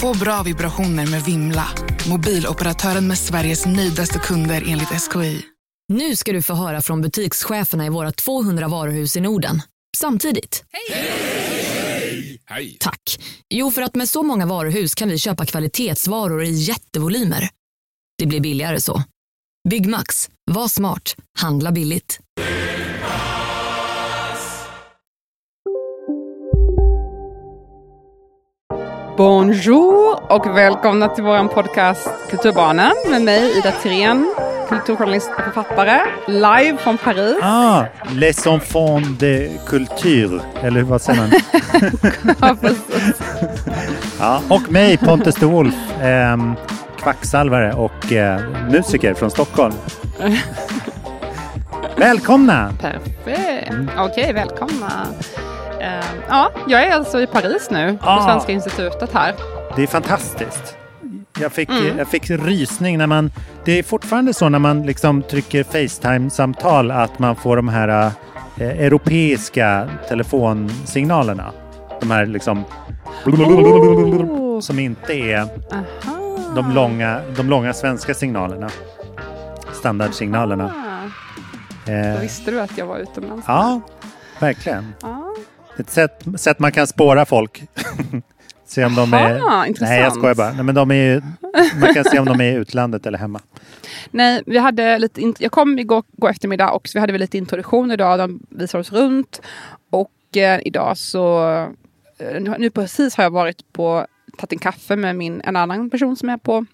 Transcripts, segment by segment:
Få bra vibrationer med Vimla. Mobiloperatören med Sveriges nöjdaste kunder enligt SKI. Nu ska du få höra från butikscheferna i våra 200 varuhus i Norden. Samtidigt. Hej! Tack. Jo, för att med så många varuhus kan vi köpa kvalitetsvaror i jättevolymer. Det blir billigare så. Byggmax. Var smart. Handla billigt. Bonjour och välkomna till vår podcast Kulturbarnen med mig Ida Thirén, kulturjournalist och författare, live från Paris. Ah, Les enfants de culture, eller vad säger man? Ja, precis. ja, och mig, Pontus de Wolf, ehm, kvacksalvare och eh, musiker från Stockholm. Välkomna! Perfekt. Okej, välkomna. Eh, ja, jag är alltså i Paris nu, på Ah. Svenska institutet här. Det är fantastiskt. Jag fick, Mm. jag fick rysning när man... Det är fortfarande så när man liksom trycker Facetime-samtal att man får de här eh, europeiska telefonsignalerna. De här liksom... Oh. Som inte är Aha. de långa, de långa svenska signalerna. Standardsignalerna. Ah, Då Eh, visste du att jag var utomlands. ja, verkligen. Ah. Ett sätt, sätt man kan spåra folk. se om de är... Aha, intressant. Nej, jag skojar bara. Nej, men de är ju, man kan se om de är i utlandet eller hemma. Nej, vi hade lite int- jag kom igår, igår eftermiddag och så vi hade lite introduktion idag. De visade oss runt. Och eh, idag så... Eh, nu precis har jag varit på tagit en kaffe med min, en annan person som är på...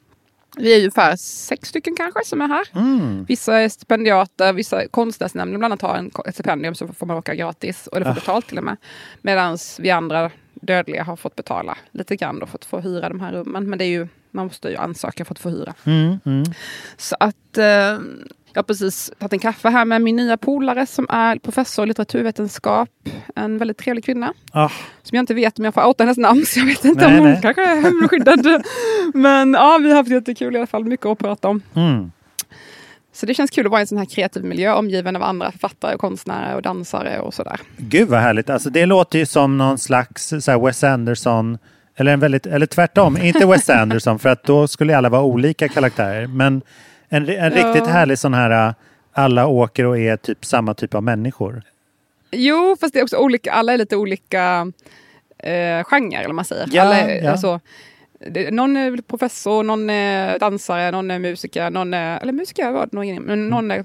Vi är ungefär sex stycken kanske som är här. Mm. Vissa är stipendiater, vissa konstnärsnämnden bland annat har en, ett stipendium så får man åka gratis. Och det får Ah. betalt till och med. Medan vi andra dödliga har fått betala lite grann då för att få hyra de här rummen. Men det är ju, man måste ju ansöka för att få hyra. Mm, mm. Så att eh, jag har precis tagit en kaffe här med min nya polare som är professor i litteraturvetenskap. En väldigt trevlig kvinna. Ah, Som jag inte vet om jag får outa hennes namn så jag vet inte Nej, om hon nej. kanske är hemskyddad. Men ja, vi har haft jättekul i alla fall. Mycket att prata om. mm. Så det känns kul att vara i en sån här kreativ miljö omgiven av andra författare och konstnärer och dansare och sådär. Gud vad härligt. Alltså, det låter ju som någon slags så här, Wes Anderson. Eller, en väldigt, eller tvärtom, inte Wes Anderson för att då skulle alla vara olika karaktärer. Men en, en Ja. riktigt härlig sån här äh, alla åker och är typ samma typ av människor. Jo, fast det är också olika. Alla är lite olika eh, genrer, eller man säger. Ja, alla är, ja. alltså, det, någon är professor, någon är dansare, någon är musiker, någon är, eller musiker var det ingen, men någon är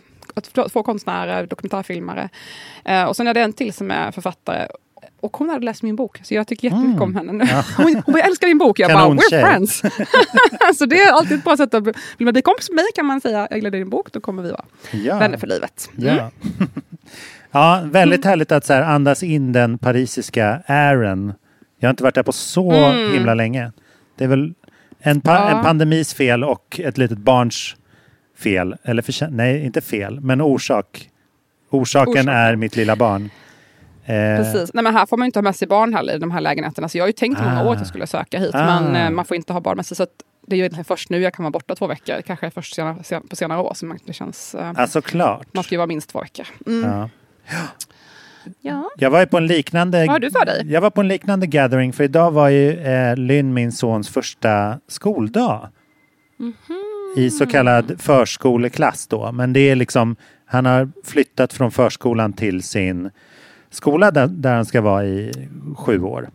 två- två konstnärer, dokumentärfilmare. Eh, och sen är det en till som är författare. Och hon hade läst min bok, så jag tycker jättemycket om henne nu. Hon, hon bara, jag älskar din bok. Jag bara, we're friends. så det är alltid ett bra sätt att bli man bli kompis med mig kan man säga, jag gillar din bok, då kommer vi vara Ja. vänner för livet. Mm. Ja, ja väldigt härligt att så här, andas in den parisiska ären. Jag har inte varit där på så Mm. himla länge. Det är väl en, pa- Ja. en pandemis fel och ett litet barns fel. Eller nej, inte fel, men orsak. Orsaken Orsaken. är mitt lilla barn. Eh, Precis. Nej, men här får man inte ha med sig barn heller i de här lägenheterna. Så jag har ju tänkt många Ah. år att jag skulle söka hit. Ah. Men eh, man får inte ha barn med sig. Så det är ju först nu jag kan vara borta två veckor. Kanske först senare, sen, på senare år. Så man- det känns, eh, Alltså klart. man ska ju vara minst två veckor. Mm. Ja. Ja. Jag var ju på en liknande... Har du för dig? Jag var på en liknande gathering för idag var ju eh, Lynn, min sons första skoldag. I så kallad förskoleklass då. Men det är liksom, han har flyttat från förskolan till sin skola där, där han ska vara i sju år.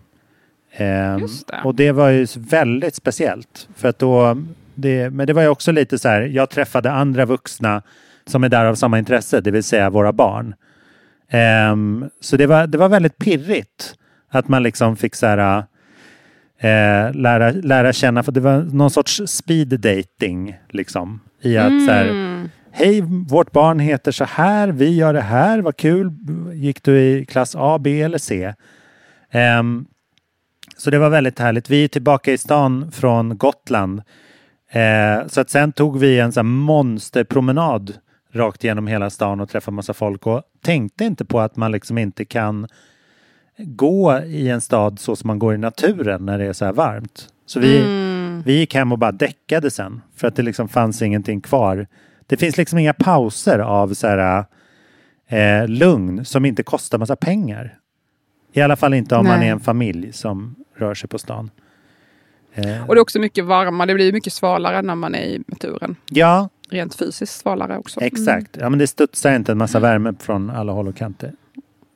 Ehm, det. Och det var ju väldigt speciellt. För att då, det, men det var ju också lite så här, jag träffade andra vuxna som är där av samma intresse, det vill säga våra barn. Ehm, så det var, det var väldigt pirrigt att man liksom fick så här, eh, lära, lära känna, för det var någon sorts speed dating liksom. I att så här, Mm. Hej vårt barn heter så här, vi gör det här, vad kul, gick du i klass A, B eller C? Ehm, så det var väldigt härligt. Vi är tillbaka i stan från Gotland Eh, så att sen tog vi en sån monsterpromenad rakt genom hela stan och träffade massa folk och tänkte inte på att man liksom inte kan gå i en stad så som man går i naturen när det är så här varmt. Så vi, vi gick hem och bara däckade sen för att det liksom fanns ingenting kvar. Det finns liksom inga pauser av så här eh, lugn som inte kostar massa pengar. I alla fall inte om man Nej. är en familj som rör sig på stan. Eh, Och det är också mycket varmare, det blir mycket svalare när man är i naturen. ja, Rent fysiskt svalare också. exakt. Ja, men det studsar inte en massa värme från alla håll och kanter.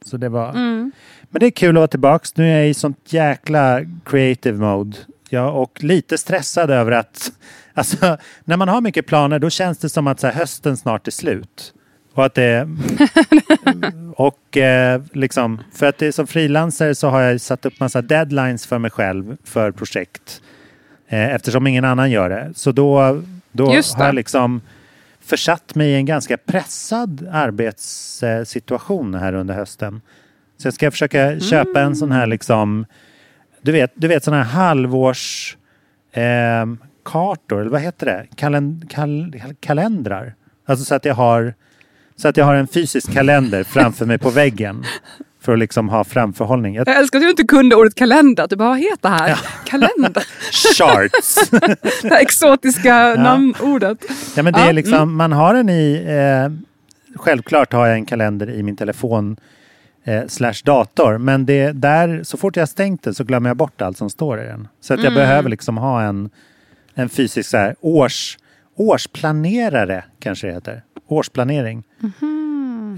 Så det var... Mm. Men det är kul att vara tillbaks. Nu är jag i sånt jäkla creative mode. Ja, och lite stressad över att alltså, när man har mycket planer då känns det som att här, hösten snart är slut. Och att det... och eh, liksom, för att det är som frilansare så har jag satt upp massa deadlines för mig själv för projekt. Eh, eftersom ingen annan gör det. Så då, då har jag liksom försatt mig i en ganska pressad arbetssituation här under hösten. Så jag ska försöka köpa en sån här liksom, du vet, du vet såna här halvårs eh, kartor, eller vad heter det? Kalen, kal, kalendrar. Alltså så att jag har så att jag har en fysisk kalender framför mig på väggen. För att liksom ha framförhållning. Jag, Jag älskar att du inte kunde ordet kalender. Du bara, vad heter det här? Kalender. charts! Det här exotiska namnordet. Ja, men det Ja, är liksom, man har den i... Eh, självklart har jag en kalender i min telefon eh, slash dator. Men det där, så fort jag stängt den så glömmer jag bort allt som står i den. Så att jag behöver liksom ha en, en fysisk så här, års, årsplanerare, kanske det heter. Årsplanering.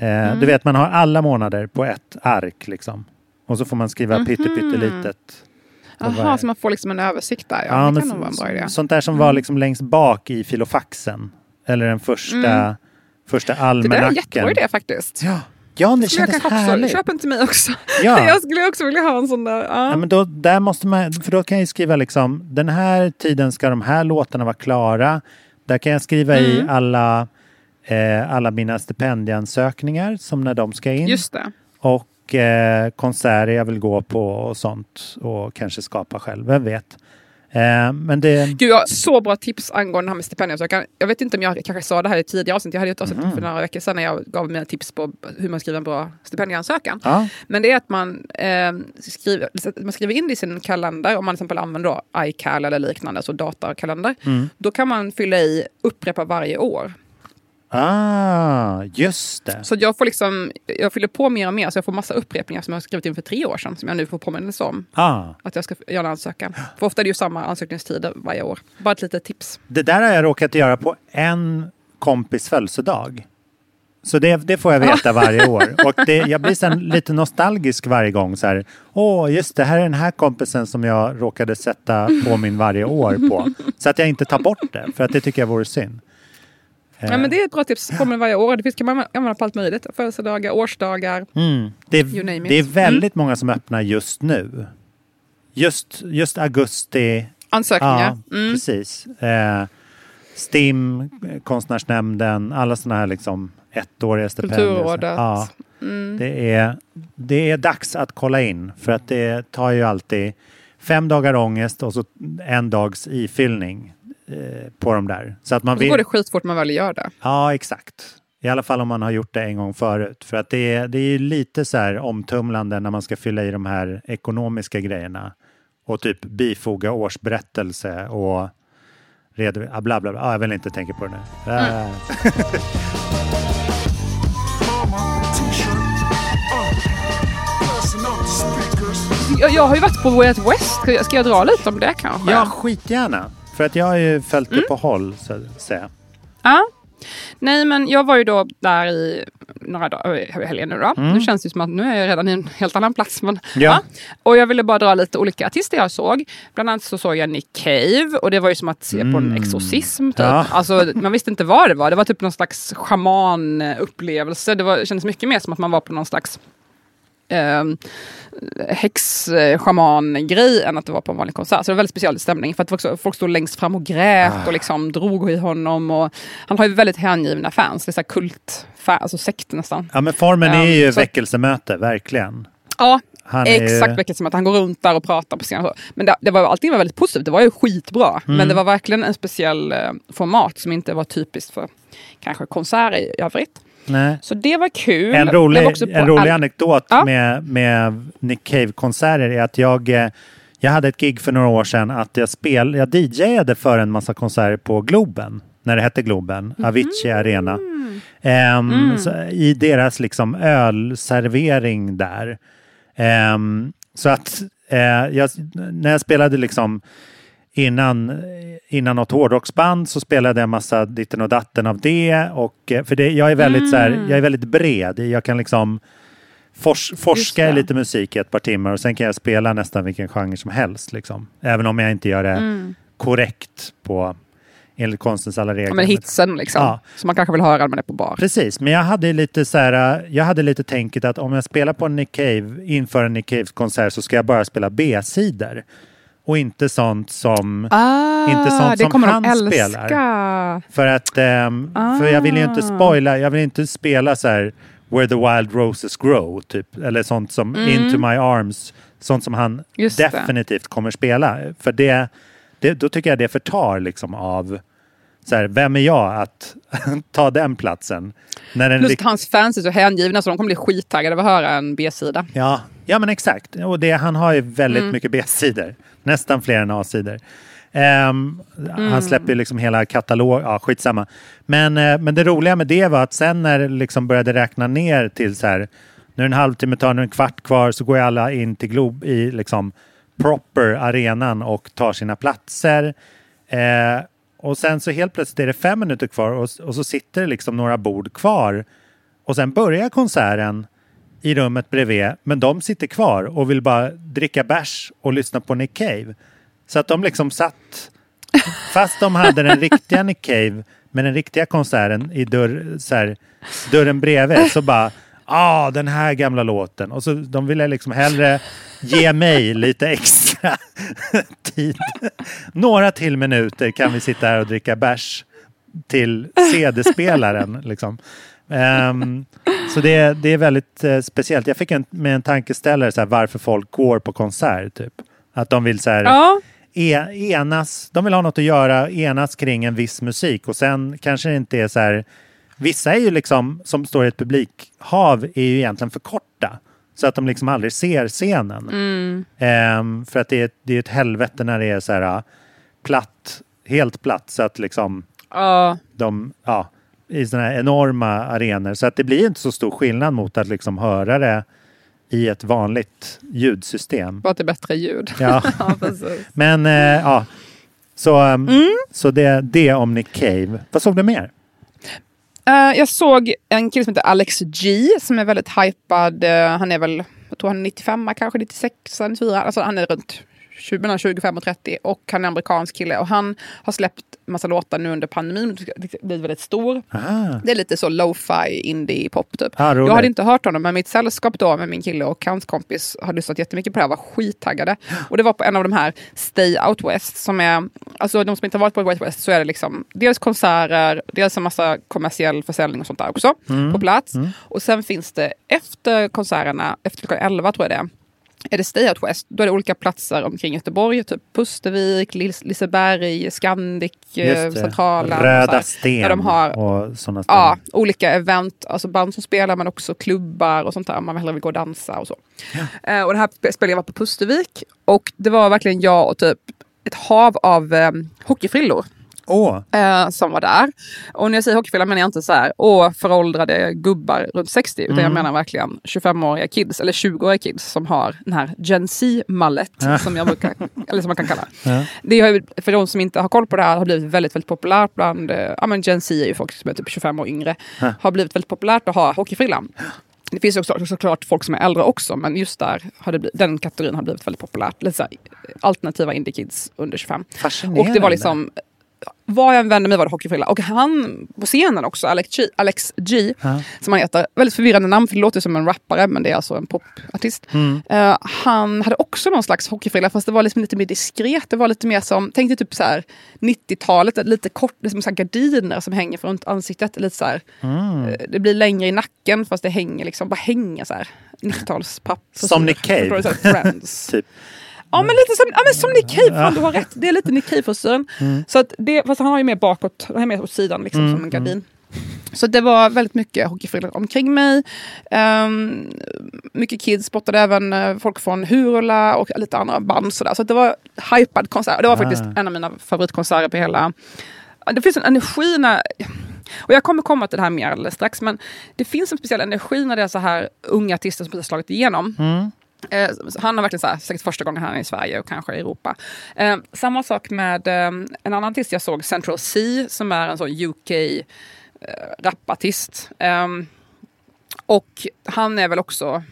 Eh, Du vet, man har alla månader på ett ark liksom. Och så får man skriva pytte, pyttelitet. för Jaha, så man får liksom en översikt där. Ja, Ja, det kan nog vara en bra idé. så- sånt där som var liksom längst bak i filofaxen. Eller den första, första Det där är en almanackan. jättebra idé faktiskt. Ja, ja det jag kändes också, härligt. köp en till mig också. Ja. jag skulle också vilja ha en sån där. Ja. Ja, men då, där måste man, för då kan jag skriva liksom, den här tiden ska de här låtarna vara klara. Där kan jag skriva i Mm. alla, eh, alla mina stipendieansökningar som när de ska in. Just det. Och eh, konserter jag vill gå på och sånt. Och kanske skapa själv, vem vet. Eh, men det... Gud, jag har så bra tips angående det här med stipendieansökan. Jag vet inte om jag kanske sa det här i tidigare avsnitt. Jag hade ett avsnitt Mhm. för några veckor sedan när jag gav mina tips på hur man skriver en bra stipendieansökan. Ja, Men det är att man, eh, skriver, man skriver in det i sin kalender, om man till exempel använder iCal eller liknande, alltså datakalender. Mm. Då kan man fylla i upprepa varje år. Ah, just det. Så jag får liksom, jag fyller på mer och mer, så jag får massa upprepningar som jag skrivit in för tre år sedan, som jag nu får påminnelse om. Ah, Att jag ska göra en ansökan. För ofta är det ju samma ansökningstider varje år. Bara ett litet tips. det där har jag råkat göra på en kompis födelsedag. Så det, det får jag veta varje år. Och det, jag blir sen lite nostalgisk varje gång. Så här, Åh, just det, här är den här kompisen som jag råkade sätta på min varje år på. Så att jag inte tar bort det, för att det tycker jag vore synd. Ja, men det är ett bra tips. Påminner varje år. Det finns, kan man använda på allt möjligt. Födelsedagar, årsdagar. Mm. Det, You name it. Mm. det är väldigt många som öppnar just nu. Just, just augusti. Ansökningar. Ja, Mm. precis. Eh, STIM, Konstnärsnämnden, alla sådana här liksom ettåriga stipendier. Kulturrådet. Ja, Mm. det, är, det är dags att kolla in för att det tar ju alltid fem dagar ångest och så en dags ifyllning på de där. Så att man vill... går det skitfort man väl gör det. Ja, exakt. I alla fall om man har gjort det en gång förut. För att det är, det är ju lite så här omtumlande när man ska fylla i de här ekonomiska grejerna. Och typ bifoga årsberättelse och redovisa, bla bla bla. Ah, jag vill inte tänka på det nu. Ah. Jag, jag har ju varit på Way Out West. Ska jag, ska jag dra lite om det kanske? Ja, skitgärna. För att jag har ju följt det på håll, så att säga. Ja. Nej, men jag var ju då där i några dagar, helgen nu då. Nu känns det som att nu är jag redan i en helt annan plats. Men, Ja. Och jag ville bara dra lite olika artister jag såg. Bland annat så såg jag Nick Cave och det var ju som att se på en exorcism. Typ. Ja. Alltså, man visste inte vad det var. Det var typ någon slags shamanupplevelse. Det, var, det kändes mycket mer som att man var på någon slags eh, häx-shaman-grej än att det var på en vanlig konsert. Så det var väldigt speciell stämning. För att folk stod- folk stod längst fram och grät Ah. och liksom drog i honom. Och han har ju väldigt hängivna fans. Det är så här kult, alltså sekt nästan. ja, men formen är Um, ju så- väckelsemöte, verkligen. Ja, Han är Exakt, verkar som att han går runt där och pratar på scenen. Men det, det var, allting var väldigt positivt, det var ju skitbra. Mm. Men det var verkligen en speciell eh, format som inte var typiskt för kanske konserter i övrigt. Nej. Så det var kul. En rolig, en rolig all- anekdot Ja. med, med Nick Cave-konserter är att jag, eh, jag hade ett gig för några år sedan att jag, spel, jag DJade för en massa konserter på Globen, när det hette Globen, Mhm. Avicii Arena. Ehm, Mm. I deras liksom ölservering där. Ehm, så att eh, jag, när jag spelade liksom innan, innan något hårdrocksband så spelade jag massa ditten och datten av det. Och, eh, för det, jag, är väldigt, så här, jag är väldigt bred. Jag kan liksom fors, forska i lite musik i ett par timmar och sen kan jag spela nästan vilken genre som helst. Liksom. Även om jag inte gör det korrekt på enligt konstens alla regler. Ja, men hitsen liksom. Ja. Som man kanske vill höra när man är på bar. Precis, men jag hade lite så här, jag hade lite tänket att om jag spelar på en Nick Cave, inför en Nick Caves konsert så ska jag bara spela B-sidor. Och inte sånt som... Ah, Inte sånt det som han älska. spelar. För att... ehm, För jag vill ju inte Ah. spoila, jag vill inte spela så här Where the Wild Roses Grow, typ. Eller sånt som Into My Arms. Sånt som han Mm. Just det. definitivt kommer spela. För det, det, då tycker jag det förtar liksom av... Så här, vem är jag att ta den platsen? När den Plus hans fans är så hängivna så de kommer bli skittaggade av att höra en B-sida. Ja, ja men exakt. Och det, han har ju väldigt Mm. mycket B-sidor. Nästan fler än A-sidor. Ehm, Mm. Han släpper liksom hela katalog, ja skitsamma. Men, eh, men det roliga med det var att sen när det liksom började räkna ner till så här, nu är det en halvtimme, tar nu en kvart kvar så går ju alla in till Glob i liksom proper arenan och tar sina platser. Eh, och sen så helt plötsligt är det fem minuter kvar och, och så sitter det liksom några bord kvar. Och sen börjar konserten i rummet bredvid, men de sitter kvar och vill bara dricka bärs och lyssna på Nick Cave. Så att de liksom satt, fast de hade den riktiga Nick Cave med den riktiga konserten i dörr, så här, dörren bredvid, så bara ah, den här gamla låten. Och så de ville liksom hellre ge mig lite extra tid. Några till minuter kan vi sitta här och dricka bärs till CD-spelaren. Liksom. Ehm, så det, det är väldigt eh, speciellt. Jag fick en, med en tankeställare så här, varför folk går på konsert. Typ. Att de vill så här, Ja, e, enas, de vill ha något att göra, enas kring en viss musik och sen kanske det inte är så här, vissa är ju liksom, som står i ett publikhav, är ju egentligen för korta. Så att de liksom aldrig ser scenen. Ehm, för att det är, det är ett helvete när det är så här platt, helt platt så att liksom ja. de, ja, i sådana här enorma arenor. Så att det blir inte så stor skillnad mot att liksom höra det i ett vanligt ljudsystem. bara till bättre ljud. Ja. ja. Men eh, ja, så, um, Mm. så det, det om Nick Cave. Vad såg du mer? Eh, jag såg en kille som heter Alex G som är väldigt hypad. Eh, han är väl, jag tror han är 95, kanske 96, 94. Alltså han är runt 20, mellan 25 och 30 och han är amerikansk kille och han har släppt massa låtar nu under pandemin. Blivit väldigt stor. Aha. Det är lite så lo-fi indie pop typ. Ah, jag hade inte hört honom men mitt sällskap då med min kille och hans kompis har lyssnat jättemycket på det här var skittaggade. Och det var på en av de här Stay Out West som är, alltså de som inte har varit på White West så är det liksom dels konserter, dels en massa kommersiell försäljning och sånt där också på plats. Och sen finns det efter konserterna, efter klockan 11 tror jag det är, är det Stay Out West, då är det olika platser omkring Göteborg, typ Pustervik, Lis- Liseberg, Scandic, eh. Centralen. så Röda sten där de har och sådana ställen. Ja, olika event, alltså band som spelar men också klubbar och sånt där. Man hellre vill gå och dansa och så. Eh, och det här spe- spelade jag var på Pustervik och det var verkligen jag och typ ett hav av eh, hockeyfrillor Eh, som var där. Och när jag säger hockeyfrilla menar jag inte så här, åh föråldrade gubbar runt 60, utan Mm. jag menar verkligen 25-åriga kids, eller 20-åriga kids som har den här Gen Z-mallet, som, jag brukar, eller som man kan kalla det. Har, för de som inte har koll på det här har blivit väldigt, väldigt populärt bland, eh, ja men Gen Z är ju folk som är typ 25 år yngre, har blivit väldigt populärt att ha hockeyfrillan. Det finns ju också, såklart folk som är äldre också, men just där har det blivit, den kategorin har blivit väldigt populärt. Lite alternativa indie-kids under 25. fascinerande. Och det var liksom var jag än vände mig var det hockeyfrilla. Och han på scenen också, Alex G, Alex G Ja. som han heter. Väldigt förvirrande namn för det låter som en rappare men det är alltså en popartist. Mm. Eh, han hade också någon slags hockeyfrilla fast det var liksom lite mer diskret. Det var lite mer som, tänk dig typ så här 90-talet, lite kort, liksom så gardiner som hänger runt ansiktet. Lite så här, Mm. eh, det blir längre i nacken fast det hänger liksom, bara hänger så här. 90-talspapp. Som Nick Cave. Typ. Ja men lite som, ja, men som Nick Cave, fan, du har rätt. Det är lite Nick Cave-frisyren. Så att det, fast han har ju mer bakåt, han är mer åt sidan liksom, som en gardin. Så det var väldigt mycket hockeyfrillor omkring mig. Ehm, mycket kids spottade även eh, folk från Hurula och lite andra band. Sådär. Så det var hypad konsert. Det var faktiskt Ah. en av mina favoritkonserter på hela... Det finns en energi när... Och jag kommer komma till det här mer alldeles strax. Men det finns en speciell energi när det är så här unga artister som precis slagit igenom. Mm. Eh, han har verkligen så här, säkert första gången han är i Sverige och kanske i Europa. Eh, samma sak med eh, en annan artist jag såg, Central C, som är en sån UK eh, rapartist. Eh, och han är väl också,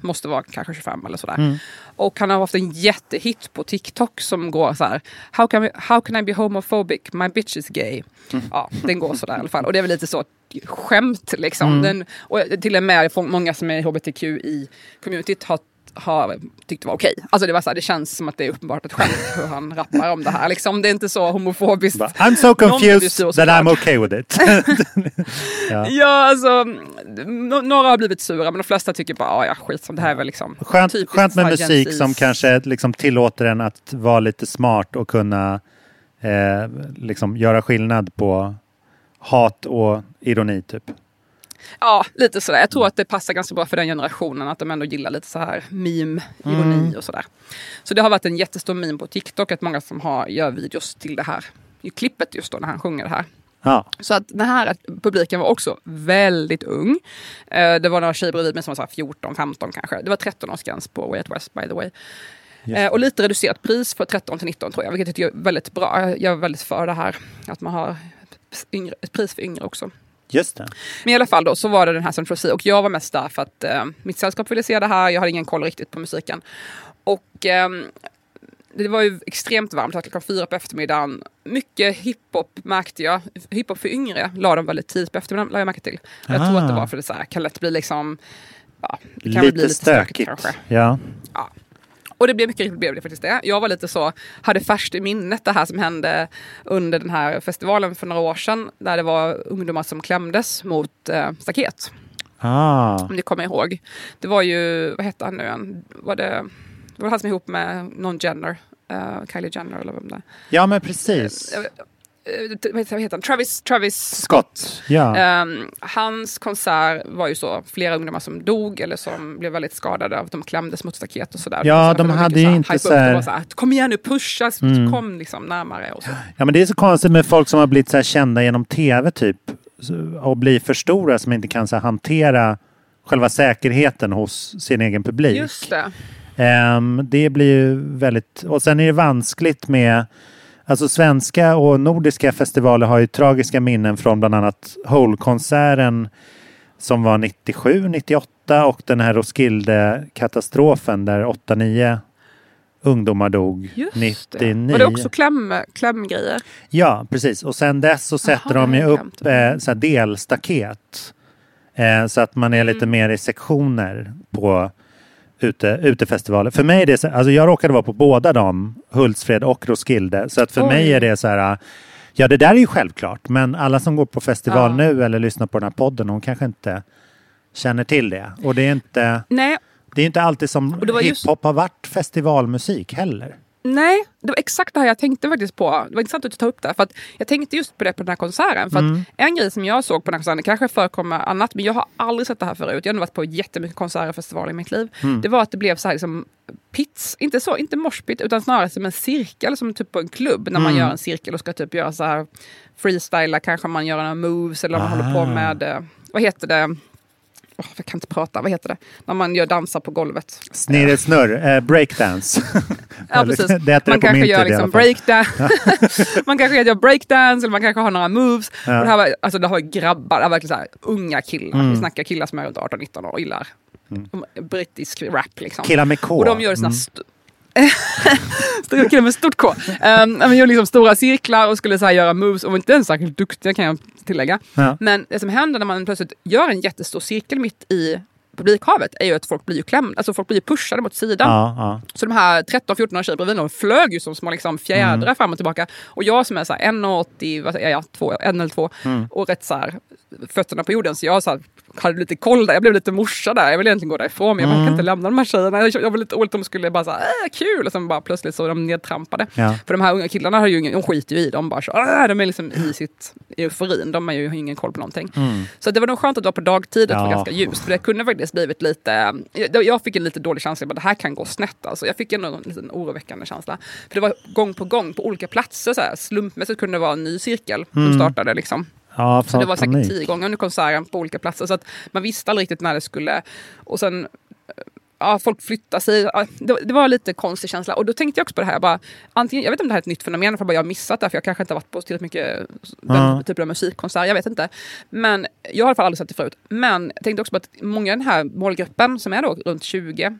måste vara kanske 25 eller sådär. Och han har haft en jättehit på TikTok som går så här. How can, we, how can I be homophobic? My bitch is gay. Ja, den går sådär i alla fall. Och det är väl lite så skämt liksom. Den, och till och med många som är hbtq i communityt har tyckt det var okej. Alltså det var så här, det känns som att det är uppenbart ett skämt hur han rappar om det här. Liksom, det är inte så homofobiskt. Bara, I'm so confused sur that. I'm okay with it. ja. Ja, alltså no- några har blivit sura men de flesta tycker bara, "Ah, ja skit som det här är väl liksom Skönt, typiskt skönt med musik Zs." som kanske liksom tillåter en att vara lite smart och kunna eh, liksom göra skillnad på hat och ironi typ. Ja, lite sådär. Jag tror att det passar ganska bra för den generationen att de ändå gillar lite så här meme, ironi Mm. och sådär. Så det har varit en jättestor meme på TikTok att många som har, gör videos till det här i klippet just då när han sjunger det här. Ja, Så att den här publiken var också väldigt ung. Eh, Det var några tjejer bredvid mig som var så här 14, 15 kanske. Det var 13-årsgräns på Way Out West by the way. Just Eh, Och lite reducerat pris för 13 till 19 tror jag, vilket jag tycker är väldigt bra. Jag- är väldigt för det här, att man har ett pris för yngre också. Just det. Men i alla fall då så var det den här Central C och jag var mest där för att eh, mitt sällskap ville se det här. Jag hade ingen koll riktigt på musiken. Och ehm, det var ju extremt varmt, klockan fyra på eftermiddagen. Mycket hiphop märkte jag. Hiphop för yngre la de väldigt tidigt på eftermiddagen, la jag märke till. Jag tror att det Ah. var för det så här, kan lätt bli liksom... Ja, det kan Lite, bli stökigt. kanske. Ja. Och det blev mycket riktigt blev det faktiskt det. Jag var lite så, hade färskt i minnet det här som hände under den här festivalen för några år sedan. Där det var ungdomar som klämdes mot eh, staket. Ah. Om ni kommer ihåg. Det var ju, vad hette han nu igen? Var det, det var han som ihop med någon Jenner. eh, Kylie Jenner eller vem det är. Ja, men precis. Eh, vad heter han? Travis, Travis Scott. Ja. Ehm, hans konsert var ju så, flera ungdomar som dog eller som blev väldigt skadade av att de klämdes mot staket och sådär. Ja, Så de hade ju inte så här- så kom igen nu, pusha, Mm. kom liksom närmare och så. ja, men det är så konstigt med folk som har blivit så kända genom tv typ. Och blir för stora som inte kan så hantera själva säkerheten hos sin egen publik. Just det. Ehm, det blir ju väldigt... Och sen är det vanskligt med... Alltså svenska och nordiska festivaler har ju tragiska minnen från bland annat Hole-konserten som var 97, 98 och den här Roskilde-katastrofen där 8-9 ungdomar dog Just det. 99. Var det också kläm, klämgrejer? Ja, precis. Och sen dess så sätter Jaha, de ju det upp eh, så delstaket. Eh, så att man är lite Mm. mer i sektioner på ute, utefestivaler. För mig är det så, alltså jag råkade vara på båda dem, Hultsfred och Roskilde. Så att för Oj. mig är det så här, ja det där är ju självklart. Men alla som går på festival Ja. nu eller lyssnar på den här podden, de kanske inte känner till det. Och det är inte, Nej, det är inte alltid som var just- hiphop har varit festivalmusik heller. Nej, det var exakt det här jag tänkte faktiskt på. Det var intressant att du tar upp det. För att jag tänkte just på det på den här konserten. För Mm. att en grej som jag såg på den här konserten, kanske förekommer annat, men jag har aldrig sett det här förut. Jag har varit på jättemycket konserter och festivaler i mitt liv. Mm. Det var att det blev så här liksom pits, inte så, inte moshpit, utan snarare som en cirkel, som typ på en klubb. När man Mm. gör en cirkel och ska typ göra så här freestyla, kanske man gör några moves eller man håller på Ah. med, eh, vad heter det? Åh, jag kan inte prata, vad heter det? När man gör dansar på golvet. Snirret snurr, eh, breakdance. Ja, precis. det det man kanske gör liksom breakdance. man kanske gör breakdance eller man kanske har några moves. Ja. Och det, här var, alltså, det har ju grabbar, det här var verkligen så här, unga killar. Mm. Vi snackar killar som är runt 18-19 år och gillar brittisk rap. Liksom. Killar med K. Och de gör såna Mm. st- Stora killar med stort K. Um, men gjorde liksom stora cirklar och skulle så här göra moves och var inte ens särskilt duktiga kan jag tillägga. Ja. Men det som händer när man plötsligt gör en jättestor cirkel mitt i publikhavet är ju att folk blir ju klämda, alltså folk blir pushade mot sidan. Ja, ja. Så de här 13-14 tjejer bredvid de flög ju som små liksom fjädrar Mm. fram och tillbaka. Och jag som är så här 1,80, vad säger jag, två, en eller två Mm. och rätt så här fötterna på jorden. Så jag så här, hade lite koll där, jag blev lite morsa där. Jag ville egentligen gå därifrån men jag, bara, jag kan Mm. inte lämna de här tjejerna. Jag, jag var lite orolig att de skulle bara så här, äh, kul! Och sen bara plötsligt så var de nedtrampade. Ja. För de här unga killarna har ju ingen, de skiter ju i dem bara så, äh, de är liksom i sitt i euforin. De har ju ingen koll på någonting. Så det var nog skönt att det var på dagtid, att det var Mm. Ja. ganska ljust. För det kunde faktiskt blivit lite, jag, jag fick en lite dålig känsla, att det här kan gå snett. Alltså. Jag fick ändå en liten oroväckande känsla. För det var gång på gång på olika platser, så här, slumpmässigt kunde det vara en ny cirkel som startade. Liksom. Ja Så det var panik. säkert tio gånger under konserten på olika platser. Så att man visste aldrig riktigt när det skulle... Och sen... Ja, folk flyttade sig. Ja, det, det var lite konstig känsla. Och då tänkte jag också på det här. Jag, bara, antingen, jag vet inte om det här är ett nytt fenomen, för bara jag har missat det. För jag kanske inte har varit på tillräckligt mycket den Ja. typen av musikkonsert. Jag vet inte. Men jag har i alla fall aldrig sett det förut. Men jag tänkte också på att många i den här målgruppen, som är då runt 20,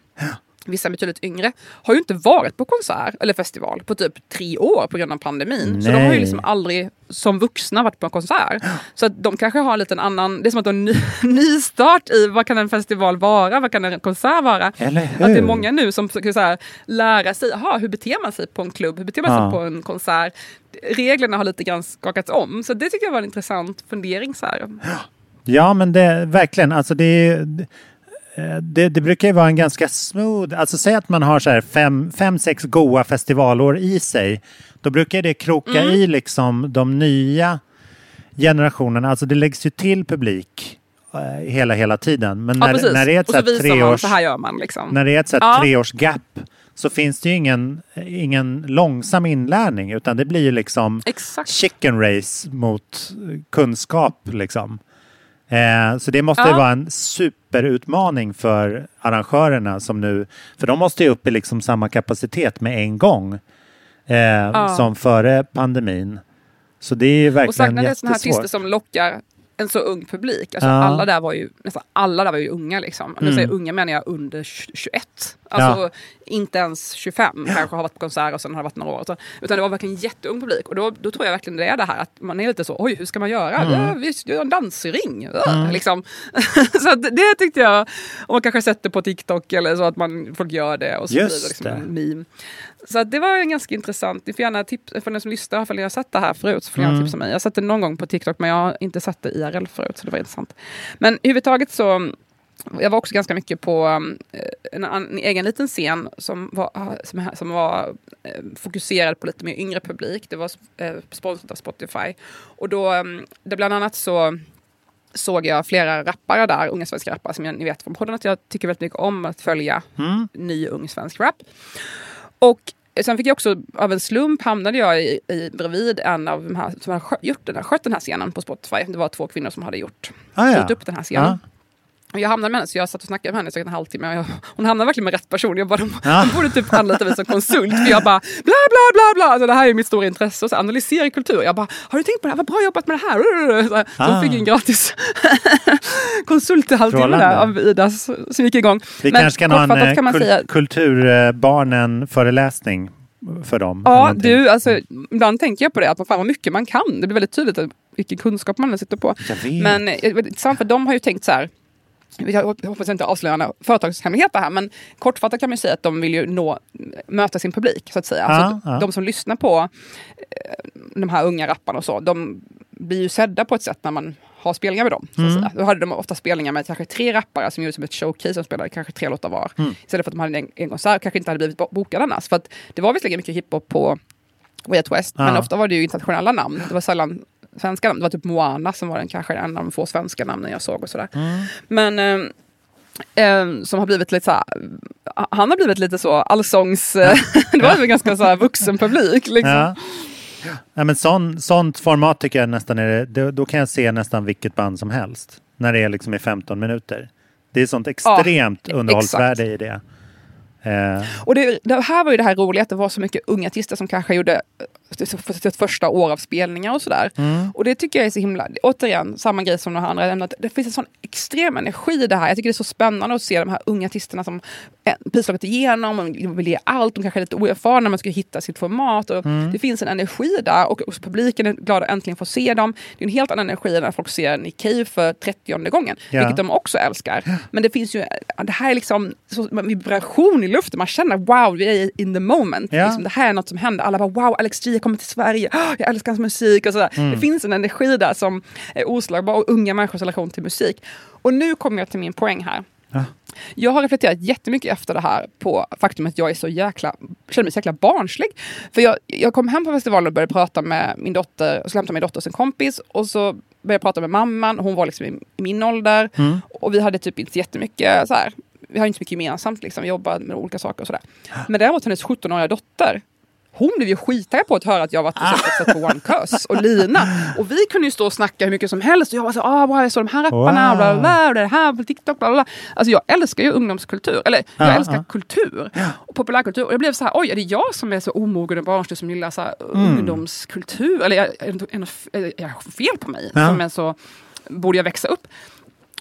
vissa betydligt yngre, har ju inte varit på konsert eller festival på typ tre år på grund av pandemin. Så de har ju Nej. liksom aldrig som vuxna varit på en konsert. Så att de kanske har en liten annan, det är som att de har en ny, nystart i vad kan en festival vara, vad kan en konsert vara. Att det är många nu som försöker så här, lära sig, aha, hur beter man sig på en klubb, hur beter man sig Ja. på en konsert. Reglerna har lite grann skakats om, så det tycker jag var en intressant fundering. Så här. Ja, men det verkligen. Alltså det, är- det, det brukar ju vara en ganska smooth... Alltså säg att man har så här fem, fem, sex goa festivalår i sig. Då brukar det kroka Mm. i liksom de nya generationerna. Alltså det läggs ju till publik eh, hela, hela tiden. Men Ja, när, precis. när det är ett så så här treårs... så här gör man. Liksom. När det är ett så här Ja. treårs gap så finns det ju ingen, ingen långsam inlärning utan det blir ju liksom Exakt. chicken race mot kunskap liksom. Eh, så det måste Ja. vara en superutmaning för arrangörerna som nu, för de måste ju upp i liksom samma kapacitet med en gång eh, som före pandemin. Så det är Och verkligen särskilt när det är såna här jättesvårt. artister som lockar en så ung publik. Alltså Ja. alla där var ju, nästan alla där var ju unga liksom. Nu säger unga menar jag under 21. Alltså Ja. inte ens 25 kanske har varit på konsert och sen har det varit några år. Så. Utan det var verkligen jätteung publik. Och då, då tror jag verkligen det är det här att man är lite så, oj hur ska man göra? Mm. Ja, visst, gör en dansring. Ja, liksom. så att det tyckte jag, och man kanske sett det på TikTok eller så att man, folk gör det och så Just blir det liksom det. en meme. Så det var en ganska intressant. Ni får gärna tipsa, för den som lyssnar, för ni har sett det här förut, så får ni Mm. gärna tipsa mig. Jag har sett det någon gång på TikTok, men jag har inte sett det IRL förut, så det var intressant. Men överhuvudtaget så, jag var också ganska mycket på um, en, an- en egen liten scen som var, som, som var eh, fokuserad på lite mer yngre publik. Det var eh, sponsrat av Spotify. Och då, um, det bland annat så såg jag flera rappare där, unga svenska rappare som jag, ni vet från podden att jag tycker väldigt mycket om att följa Mm. ny ung svensk rap. Och sen fick jag också, av en slump hamnade jag i, i, bredvid en av de här som hade skött, gjort den här, skött den här scenen på Spotify. Det var två kvinnor som hade gjort, Ah, ja. upp den här scenen. Ja. Och jag hamnade med henne, så jag satt och snackade med henne i säkert en halvtimme. Och jag, hon hamnade verkligen med rätt person. Jag bara, de, Ja. de borde typ anlita mig som konsult. För jag bara, bla bla bla bla. Alltså, det här är mitt stora intresse. Och så analysera kultur. Jag bara, har du tänkt på det här? Vad bra jobbat med det här. Så, Ah. fick en gratis konsult i halvtimme där av Ida som gick igång. Vi Men kanske kan ha en eh, kan kul- säga- kulturbarnen-föreläsning för dem. Ja, du, alltså, ibland tänker jag på det, att fan vad mycket man kan. Det blir väldigt tydligt vilken kunskap man sitter på. Men eh, intressant, för de har ju tänkt så här, jag hop- jag hoppas inte avslöjar några företagshemligheter här, men kortfattat kan man ju säga att de vill ju nå, möta sin publik, så att säga. Ja, alltså, ja. De som lyssnar på eh, de här unga rapparna och så, de blir ju sedda på ett sätt när man har spelningar med dem. Så Mm. att säga. Då hade de ofta spelningar med kanske tre rappare som gjorde som ett showcase som spelade kanske tre låtar var. Mm. Istället för att de hade en, en konsert kanske inte hade blivit bo- bokade annars. För att det var visserligen mycket hiphop på Way Out West, men Ja. ofta var det ju internationella namn. Det var sällan svenska namn. Det var typ Moana som var den kanske en av de få svenska namnen jag såg och sådär. Mm. Men eh, som har blivit lite såhär, han har blivit lite så allsångs, eh, det var en ganska så här vuxen publik. Liksom. Ja. Ja, men sån, sånt format tycker jag nästan är det, då, då kan jag se nästan vilket band som helst. När det är liksom i 15 minuter. Det är sånt extremt underhållsvärde i det. Eh, Och det, det här var ju det här roliga att det var så mycket unga artister som kanske gjorde sitt första år av spelningar och sådär. Mm. Och det tycker jag är så himla, återigen, samma grej som de andra ämnena. Det finns en sån extrem energi i det här. Jag tycker det är så spännande att se de här unga artisterna som precis slagit igenom, de vill ge allt, de kanske är lite oerfarna, man ska hitta sitt format. Och Mm. Det finns en energi där och, och publiken är glad att äntligen få se dem. Det är en helt annan energi när folk ser Nick Cave för 30 gången, Ja. vilket de också älskar. Men det finns ju, det här är liksom så, vibration i luften, man känner wow, vi är in the moment. Ja. Liksom, det här är något som händer. Alla bara wow, Alex G kommer till Sverige, jag älskar hans musik och sådär. Mm. Det finns en energi där som är oslagbar och unga människors relation till musik. Och nu kommer jag till min poäng här. Ja. Jag har reflekterat jättemycket efter det här på faktumet att jag är så jäkla, känner mig så jäkla barnslig. För jag, jag kom hem på festivalen och började prata med min dotter, och så hämtade min dotter en kompis och så började jag prata med mamman, hon var liksom i, i min ålder. Och vi hade typ inte jättemycket så här, vi har inte så mycket gemensamt, liksom, vi jobbar med olika saker och sådär. Men däremot hennes 17-åriga dotter, hon blev ju skittaggad på att höra att jag varit och sett på One Cuss och Lina. Och vi kunde ju stå och snacka hur mycket som helst. Och jag var så ah, wow, jag såg de här rapparna, Wow. bla, bla, bla, och det här på TikTok, bla, bla. Alltså jag älskar ju ungdomskultur, eller jag Ja, älskar ja. kultur och populärkultur. Och jag blev så här, oj, är det jag som är så omogen och barnslig som gillar så här, ungdomskultur? Eller är, är, är, fel på mig? Ja. Som är så, borde jag växa upp?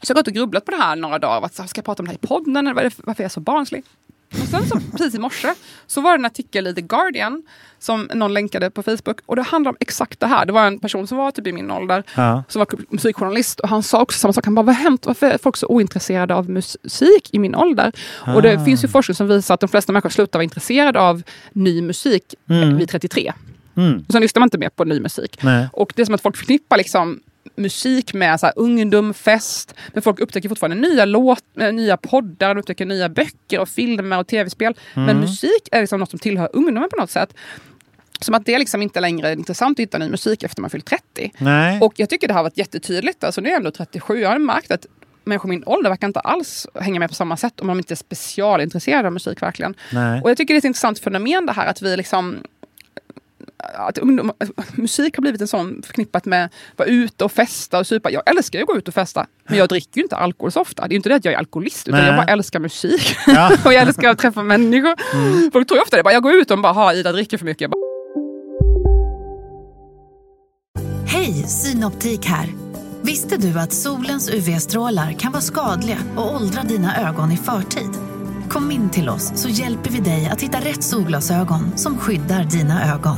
Så jag har gått och grubblat på det här några dagar. Att, så här, ska jag prata om det här i podden? Eller det- varför är jag så barnslig? Och sen så, precis i morse så var det en artikel i The Guardian som någon länkade på Facebook. Och det handlar om exakt det här. Det var en person som var typ i min ålder, Ja. som var musikjournalist. Och han sa också samma sak. Han bara, vad har hänt? Varför är folk så ointresserade av musik i min ålder? Och det finns ju forskning som visar att de flesta människor slutar vara intresserade av ny musik vid 33. Mm. Och sen lyssnar man inte mer på ny musik. Nej. Och det är som att folk förknippar liksom musik med så här, ungdom, fest. Men folk upptäcker fortfarande nya, låt, eh, nya poddar, de upptäcker nya böcker och filmer och tv-spel. Men musik är liksom något som tillhör ungdomen på något sätt. Som att det liksom inte längre är intressant att hitta ny musik efter man fyllt 30. Nej. Och jag tycker det har varit jättetydligt. Alltså, nu är jag ändå 37. Jag har märkt att människor i min ålder verkar inte alls hänga med på samma sätt om de inte är specialintresserade av musik verkligen. Nej. Och jag tycker det är ett intressant fenomen det här att vi liksom att ungdom, musik har blivit en sån förknippat med att vara ute och festa och supa. Jag älskar ju att gå ut och festa, men jag dricker ju inte alkohol så ofta. Det är inte det att jag är alkoholist, utan Nej. jag bara älskar musik. Ja. och jag älskar att träffa människor. Folk tror ju ofta det, bara, jag går ut och bara, ha Ida dricker för mycket. Jag bara, Hej, Synoptik här. Visste du att solens UV-strålar kan vara skadliga och åldra dina ögon i förtid? Kom in till oss så hjälper vi dig att hitta rätt solglasögon som skyddar dina ögon.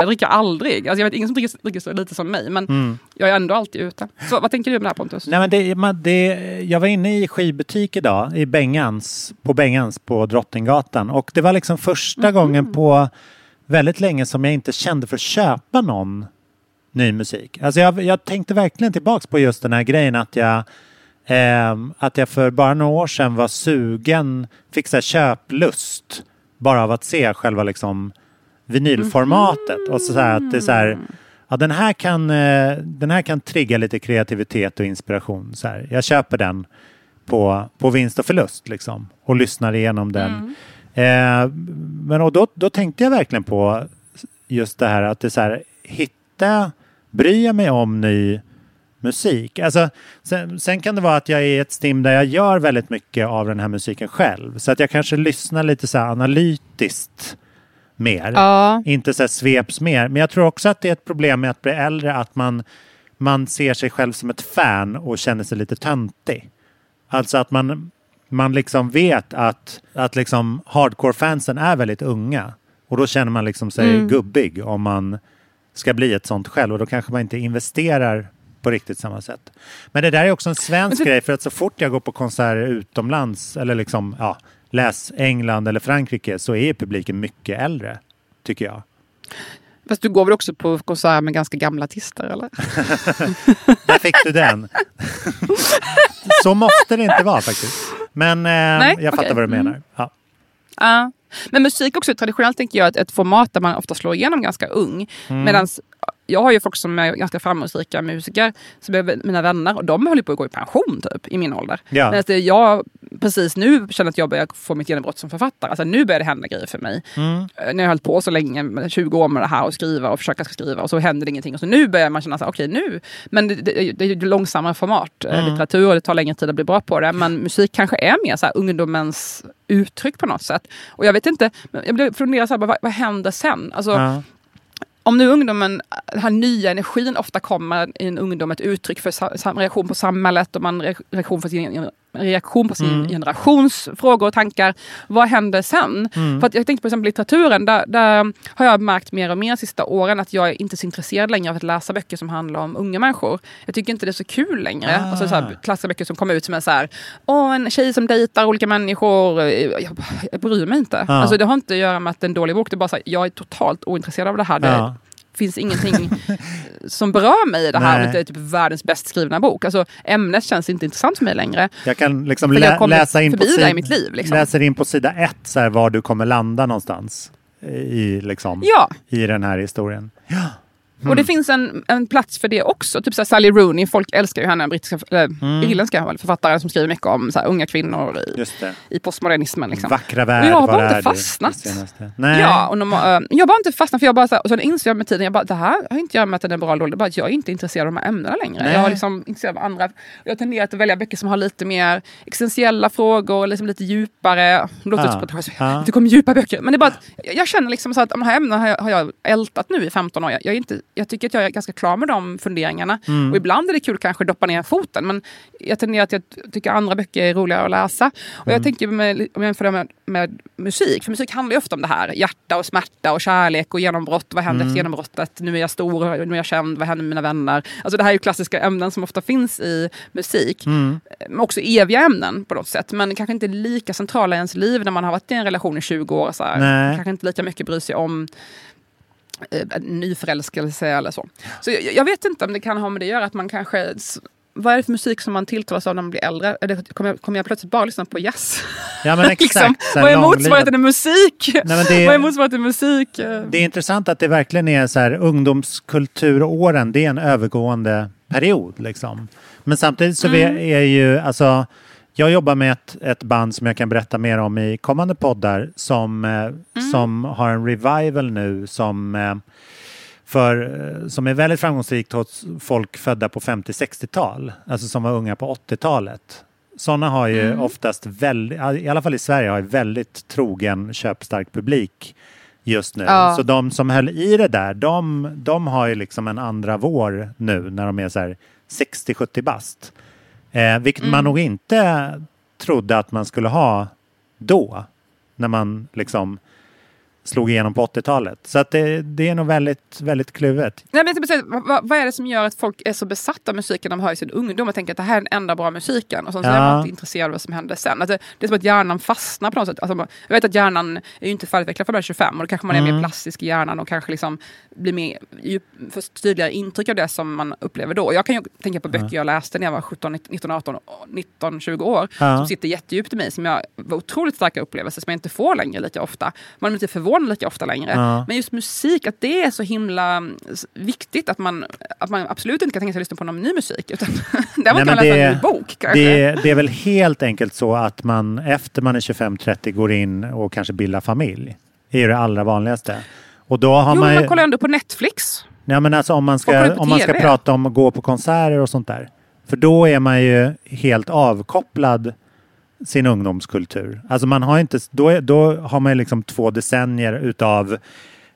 Jag dricker aldrig. Alltså, jag vet ingen som dricker, dricker så lite som mig, men jag är ändå alltid ute. Så vad tänker du om det här Pontus? Nej, men det, man, det, jag var inne i skivbutik idag, i Bengans, på Bengans på Drottninggatan. Och det var liksom första gången på väldigt länge som jag inte kände för att köpa någon ny musik. Alltså jag, jag tänkte verkligen tillbaks på just den här grejen att jag, ehm, att jag för bara några år sedan var sugen, fick så köplust bara av att se själva liksom vinylformatet. Och så, så här att det är så här, ja, den, här kan, eh, den här kan trigga lite kreativitet och inspiration. Så här. Jag köper den på, på vinst och förlust liksom och lyssnar igenom den. Eh, men och då, då tänkte jag verkligen på just det här att det är så här, hitta, bryr jag mig om ny musik. Alltså, sen, sen kan det vara att jag är i ett stim där jag gör väldigt mycket av den här musiken själv. Så att jag kanske lyssnar lite så här analytiskt mer. Ja. Inte så sveps mer. Men jag tror också att det är ett problem med att bli äldre att man, man ser sig själv som ett fan och känner sig lite töntig. Alltså att man, man liksom vet att, att liksom hardcore-fansen är väldigt unga. Och då känner man liksom sig Mm. gubbig om man ska bli ett sånt själv. Och då kanske man inte investerar på riktigt samma sätt. Men det där är också en svensk så- grej för att så fort jag går på konserter utomlands eller liksom, ja, läs England eller Frankrike så är publiken mycket äldre, tycker jag. Fast du går väl också på konserter med ganska gamla artister eller? Där fick du den. Så måste det inte vara faktiskt. Men eh, Nej, jag fattar okej. vad du menar. Mm. Ja. Ja. Men musik också traditionellt tänker jag ett, ett format där man ofta slår igenom ganska ung. Mm. Medan jag har ju folk som är ganska framgångsrika musiker, som är mina vänner, och de håller på att gå i pension typ i min ålder. Ja. Det jag precis nu känner att jag börjar få mitt genombrott som författare. Alltså nu börjar det hända grejer för mig. Mm. Eh, När jag hållit på så länge, med 20 år med det här och skriva och försöka skriva och så händer det ingenting. Och så nu börjar man känna så här, okej nu. Men det, det, det är långsammare format, eh, Mm. litteratur och det tar längre tid att bli bra på det. Men musik kanske är mer så här ungdomens uttryck på något sätt. Och jag vet inte, men jag blev funderar så här, vad, vad händer sen? Alltså, Ja om nu ungdomen, den här nya energin ofta kommer i en ungdom ett uttryck för sam- reaktion på samhället och man reaktion för sin, reaktion på sin Mm. generations frågor och tankar. Vad händer sen? Mm. För att jag tänkte på exempel litteraturen, där, där har jag märkt mer och mer de sista åren att jag är inte så intresserad längre av att läsa böcker som handlar om unga människor. Jag tycker inte det är så kul längre. Ah. Alltså så här, klassiska böcker som kommer ut som är så här, åh en tjej som dejtar olika människor. Jag, jag bryr mig inte. Ja. Alltså det har inte att göra med att det är en dålig bok, det är bara så här, jag är totalt ointresserad av det här. Det, Ja. Finns ingenting som berör mig i det här. Nej. om Det är typ världens bäst skrivna bok. Alltså, ämnet känns inte intressant för mig längre. Jag kan liksom jag lä- kommer läsa in på, förbi det sid- i mitt liv, liksom. läser in på sida ett så här, var du kommer landa någonstans i, liksom, Ja. i den här historien. Och det finns en, en plats för det också. Typ så Sally Rooney, folk älskar ju henne, brittiska, eller Mm. irländska väl, författaren som skriver mycket om så unga kvinnor i, i postmodernismen. Liksom. Vackra Och värld, jag har bara inte fastnat. Ja, och de, eh, jag har bara inte fastnat för jag bara så här, och sen inser jag med tiden, jag bara, det här har inte göra med att den är bra eller dålig, bara att jag är inte intresserad av de här ämnena längre. Nej. Jag har liksom intresserad av andra, jag har tenderat att välja böcker som har lite mer existentiella frågor, liksom lite djupare. Det låter Ja, som att jag jag tycker om djupa böcker, men det är bara att jag, jag känner liksom så att de här ämnena har jag, har jag ältat nu i 15 år. Jag, jag, är inte, jag tycker att jag är ganska klar med de funderingarna. Mm. Och ibland är det kul kanske att doppa ner foten, men jag tenderar att jag tycker andra böcker är roligare att läsa. Och Mm. jag tänker med, om jag jämför det med, med musik, för musik handlar ju ofta om det här. Hjärta och smärta och kärlek och genombrott. Vad händer Mm. efter genombrottet? Nu är jag stor, nu är jag känd, vad händer med mina vänner? Alltså det här är klassiska ämnen som ofta finns i musik. Mm. Men också eviga ämnen på något sätt. Men kanske inte lika centrala i ens liv när man har varit i en relation i 20 år. Så här. Kanske inte lika mycket bryr sig om eh, nyförälskelse eller så. Så jag, jag vet inte om det kan ha med det att göra att man kanske vad är det för musik som man tilltalas av när man blir äldre? Kommer, jag, kommer jag plötsligt bara lyssna på jazz? Ja men exakt. liksom, så här vad är motsvarigheten till musik? Nej, men det- vad är motsvarigheten till musik? Det är intressant att det verkligen är så här ungdomskulturåren, det är en övergående period liksom. Men samtidigt så Mm. vi är ju, alltså jag jobbar med ett, ett band som jag kan berätta mer om i kommande poddar som, eh, Mm. som har en revival nu som, eh, för, eh, som är väldigt framgångsrikt hos folk födda på 50-60-tal, alltså som var unga på 80-talet. Sådana har ju Mm. oftast väldigt, i alla fall i Sverige, har väldigt trogen köpstark publik just nu. Ja. Så de som höll i det där, de, de har ju liksom en andra vår nu när de är så här 60-70 bast. Eh, vilket man Mm. nog inte trodde att man skulle ha då, när man liksom slog igenom på 80-talet. Så att det, det är nog väldigt, väldigt kluvet. Nej, men precis, vad, vad är det som gör att folk är så besatta av musiken de hör i sin ungdom och tänker att det här är den enda bra musiken och sen så är Ja. man inte intresserad av vad som händer sen. Alltså, det är som att hjärnan fastnar på något sätt. Alltså, jag vet att hjärnan är ju inte färdigutvecklad för man är 25 och då kanske man är Mm. mer plastisk i hjärnan och kanske liksom blir mer, får tydligare intryck av det som man upplever då. Jag kan ju tänka på böcker jag läste när jag var 17, 19, 18, 19, 20 år Ja. som sitter jättedjupt i mig som jag var otroligt starka upplevelser som jag inte får längre lika ofta. Man är inte förvånad lika ofta längre. Ja. Men just musik, att det är så himla mm, viktigt att man, att man absolut inte kan tänka sig att lyssna på någon ny musik. Utan där Nej, kan man men läsa en ny bok kanske. det, det är väl helt enkelt så att man efter man är 25-30 går in och kanske bildar familj. Det är det allra vanligaste. Och då har jo, man ju- man kollar ändå på Netflix. Ja, men alltså om man ska, om man ska prata om att gå på konserter och sånt där. För då är man ju helt avkopplad sin ungdomskultur. Alltså man har inte, då, då har man liksom två decennier utav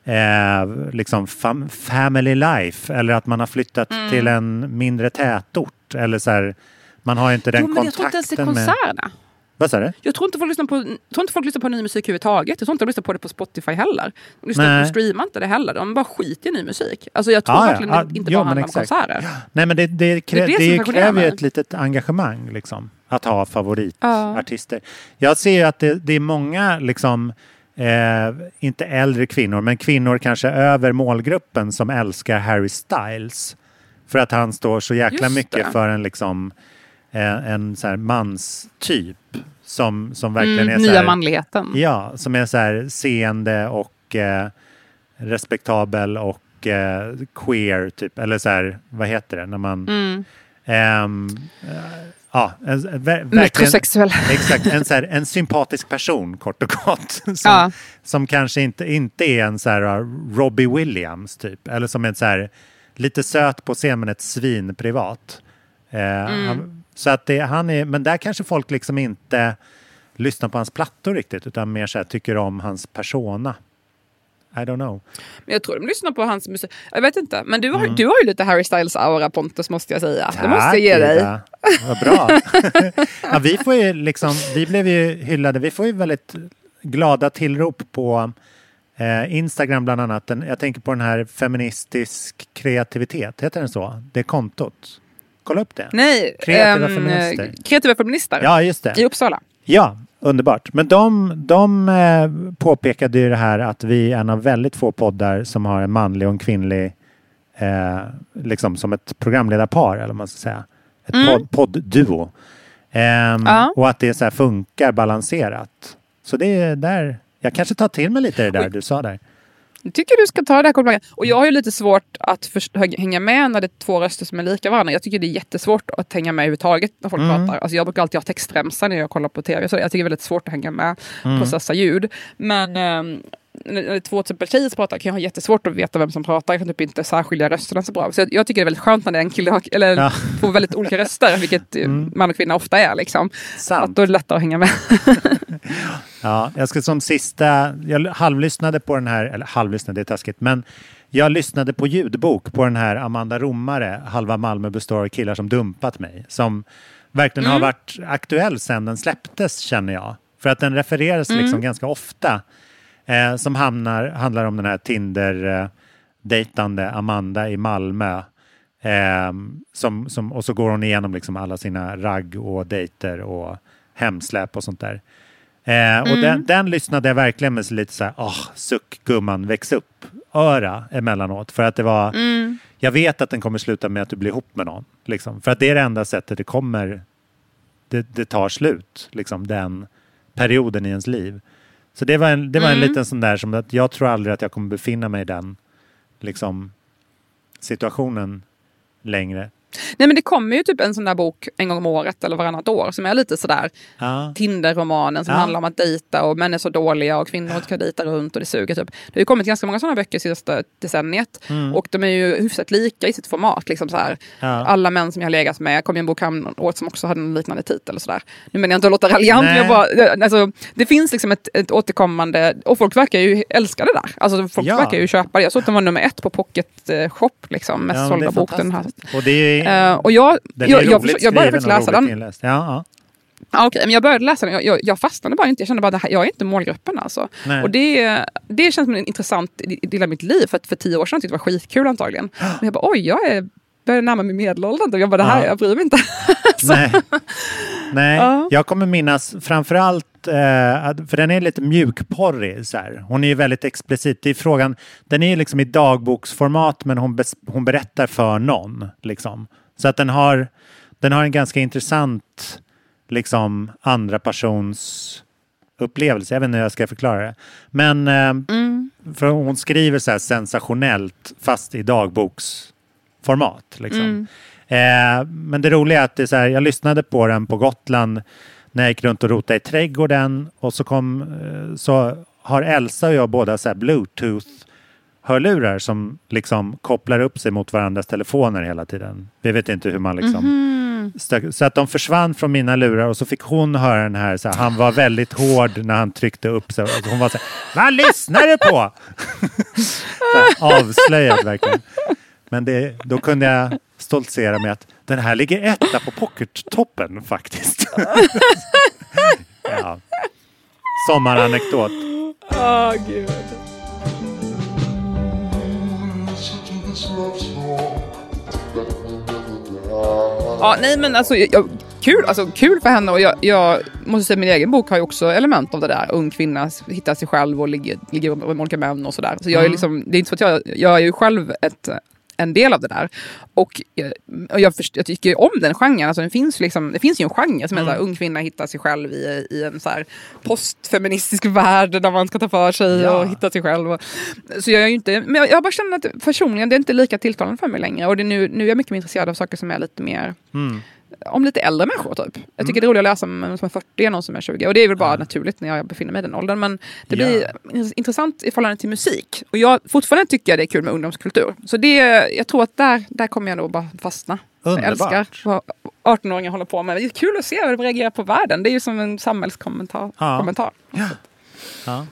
eh, liksom fam, family life eller att man har flyttat Mm. till en mindre tätort eller så här, man har inte den Jo, men jag tror inte ens det är kontakten med... Vad sa du? Jag tror inte folk lyssnar på, tror inte folk lyssnar på ny musik överhuvudtaget. Jag tror inte de lyssnar på det på Spotify heller. De lyssnar på streamar inte det heller. De bara skiter i ny musik. Alltså jag tror Ja, ja. verkligen Ja, det inte jo, bara handlar om konserter. Nej men det, det, krä, Det det, kräver ju ett litet engagemang liksom. Att ha favoritartister. Jag ser ju att det, det är många liksom eh, inte äldre kvinnor, men kvinnor kanske över målgruppen som älskar Harry Styles. För att han står så jäkla mycket för en liksom eh, en så här manstyp som, som verkligen Mm, är så nya här, manligheten. Ja, som är så här seende och eh, respektabel och eh, queer typ. Eller så här, vad heter det när man... Mm. Ehm, eh, ja, en, Metrosexuell. Exakt, en, så här, en sympatisk person kort och gott. Som, Ja. som kanske inte, inte är en så här uh, Robbie Williams typ. Eller som är så här, lite söt på scen men ett svin privat. Eh, Mm. han, så att det, han är, men där kanske folk liksom inte lyssnar på hans plattor riktigt utan mer så här, tycker om hans persona. I don't know. Men jag tror de lyssnar på hans musik. Jag vet inte. Men du har, Mm. du har ju lite Harry Styles-aura Pontus måste jag säga. det måste jag Tack, ge dig. Ida. Vad bra. ja, vi, får ju liksom, vi blev ju hyllade. Vi får ju väldigt glada tillrop på eh, Instagram bland annat. Den, jag tänker på den här feministisk kreativitet. Heter den så? Det kontot. Kolla upp det. Nej, Kreativa ehm, feminister. kreativa feminister. Ja, just det. I Uppsala. Ja, underbart. Men de, de eh, påpekade ju det här att vi är en av väldigt få poddar som har en manlig och en kvinnlig eh, liksom som ett programledarpar eller vad man ska säga. Ett Mm. podd, poddduo. Ehm, Ja. Och att det så funkar balanserat. Så det är där, jag kanske tar till mig lite det där du sa där. Jag tycker du ska ta det här komplimangen. Och jag har ju lite svårt att hänga med när det är två röster som är lika varandra. Jag tycker det är jättesvårt att hänga med överhuvudtaget när folk Mm. pratar. Alltså jag brukar alltid ha textremsa när jag kollar på tv. Så jag tycker det är väldigt svårt att hänga med, Mm. processa ljud. Men ehm, när två till exempel tjejer som pratar kan jag ha jättesvårt att veta vem som pratar. Jag kan typ inte särskilja rösterna så bra. Så jag, jag tycker det är väldigt skönt när det är en kille eller Ja. två väldigt olika röster, vilket eh, man och kvinna ofta är. Liksom. Sant. Att då är det lättare att hänga med. Ja, jag ska som sista, jag halvlyssnade på den här, eller halvlyssnade, det är taskigt, men jag lyssnade på ljudbok på den här Amanda Romare, Halva Malmö består av killar som dumpat mig, som verkligen har Mm. varit aktuell sedan den släpptes känner jag. För att den refereras Mm. liksom ganska ofta, eh, som hamnar, handlar om den här Tinder-dejtande Amanda i Malmö. Eh, som, som, och så går hon igenom liksom alla sina ragg och dejter och hemsläp och sånt där. Eh, och Mm. den, den lyssnade jag verkligen med lite så här, åh, suck gumman, väx upp, öra emellanåt. För att det var, Mm. jag vet att den kommer sluta med att du blir ihop med någon. Liksom. För att det är det enda sättet det kommer, det, det tar slut, liksom den perioden i ens liv. Så det var en, det var en Mm. liten sån där som att jag tror aldrig att jag kommer befinna mig i den liksom, situationen längre. Nej men det kommer ju typ en sån där bok en gång om året eller varannat år som är lite sådär Ja. Tinder-romanen som Ja. handlar om att dejta och män är så dåliga och kvinnor ska dejta runt och det suger typ. Det har ju kommit ganska många sådana böcker senaste decenniet Mm. och de är ju hyfsat lika i sitt format. Liksom så här. Ja. Alla män som jag har legat med, kom ju en bok året som också hade en liknande titel och sådär. Nu menar jag inte att låta raljant, men jag bara, alltså, det finns liksom ett, ett återkommande, och folk verkar ju älska det där. Alltså folk verkar ju köpa det. Jag såg att den var nummer ett på Pocket eh, Shop, liksom, mest sålda bok den här. Och det är, Eh, och jag, den jag, jag, började faktiskt läsa den. inläst. Ja, ja. Ja, okej, men jag började läsa den. Jag, jag, jag fastnade bara inte. Jag kände bara att jag är inte målgruppen. Alltså. Nej. Och det, det känns som en intressant del av mitt liv. För för tio år sedan tyckte jag det var skitkul antagligen. Men jag bara, oj, jag är, börjar närma mig medelåldern. Jag bara, det här, Ja. jag bryr mig inte. Nej, Nej. Ja. jag kommer minnas framförallt, eh, för den är lite mjukporrig. Så här. Hon är ju väldigt explicit. Det är frågan, den är ju liksom i dagboksformat men hon, hon berättar för någon. Liksom. Så att den har, den har en ganska intressant liksom, andra persons upplevelse. Jag vet inte hur jag ska förklara det. Men eh, för hon skriver så här sensationellt fast i dagboksformat. Liksom. Eh, men det roliga är att det är här, jag lyssnade på den på Gotland när jag gick runt och rotade i trädgården och så kom eh, så har Elsa och jag båda så här bluetooth hörlurar som liksom kopplar upp sig mot varandras telefoner hela tiden. Vi vet inte hur man liksom stök- Så att de försvann från mina lurar och så fick hon höra den här, så här han var väldigt hård när han tryckte upp sig. Och Hon var så här, vad lyssnar du på? här, avslöjad verkligen. Men det, då kunde jag stoltsera med att den här ligger etta på pockettoppen faktiskt. ja. Sommaranekdot. Åh, gud. Ja, nej men alltså, jag, jag, kul, alltså, kul för henne och jag, jag måste säga min egen bok har ju också element av det där. Ung kvinna hittar sig själv och ligger, ligger med olika män och sådär. Så jag är Mm. liksom, det är inte så att jag, jag är ju själv ett, en del av det där. Och, eh, och jag, först, jag tycker om den genren. Alltså, den finns liksom, det finns ju en genre som är Mm. så här, ung kvinna hittar sig själv i, i en så här postfeministisk värld där man ska ta för sig Ja. och hitta sig själv. Och, så jag är inte, men jag, jag bara känner att personligen det är inte lika tilltalande för mig längre. Och det är nu, nu är jag mycket mer intresserad av saker som är lite mer Mm. Om lite äldre människor typ. Jag tycker det är roligt att läsa om någon som är 40 än någon som är 20. Och det är väl bara naturligt när jag befinner mig i den åldern. Men det Ja. blir int- intressant i förhållande till musik. Och jag fortfarande tycker jag det är kul med ungdomskultur. Så det, jag tror att där, där kommer jag nog bara fastna. Underbart. Jag älskar vad 18-åringar håller på med. Det är kul att se hur de reagerar på världen. Det är ju som en samhällskommentar. Ja. Kommentar. Ja.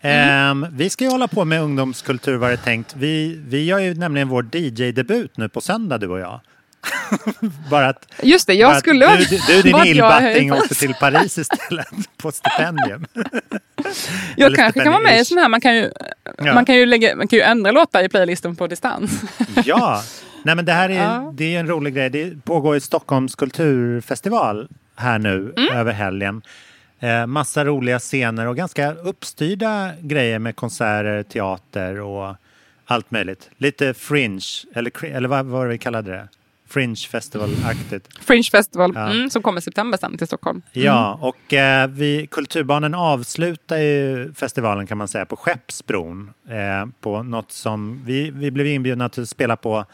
Ehm, vi ska ju hålla på med ungdomskultur var det tänkt. Vi, vi gör ju nämligen vår DJ-debut nu på söndag du och jag. Bara att, Just det, jag skulle... Du, du, du din illbatting åkte till Paris istället på stipendium. Jag kanske kan vara med i sån här, man kan ju, Ja. man kan ju, lägga, man kan ju ändra låtar i playlisten på distans. Ja, nej men det här är, Ja. det är en rolig grej. Det pågår i Stockholms kulturfestival här nu Mm. över helgen. Eh, massa roliga scener och ganska uppstyrda grejer med konserter, teater och allt möjligt. Lite fringe, eller, eller vad var det vi kallade det? Fringe festival-aktigt. Fringe Festival Ja. mm, som kommer i september sen till Stockholm. Ja, och eh, vi, Kulturbarnen avslutar ju festivalen kan man säga på Skeppsbron. Eh, på något som vi, vi blev inbjudna att spela på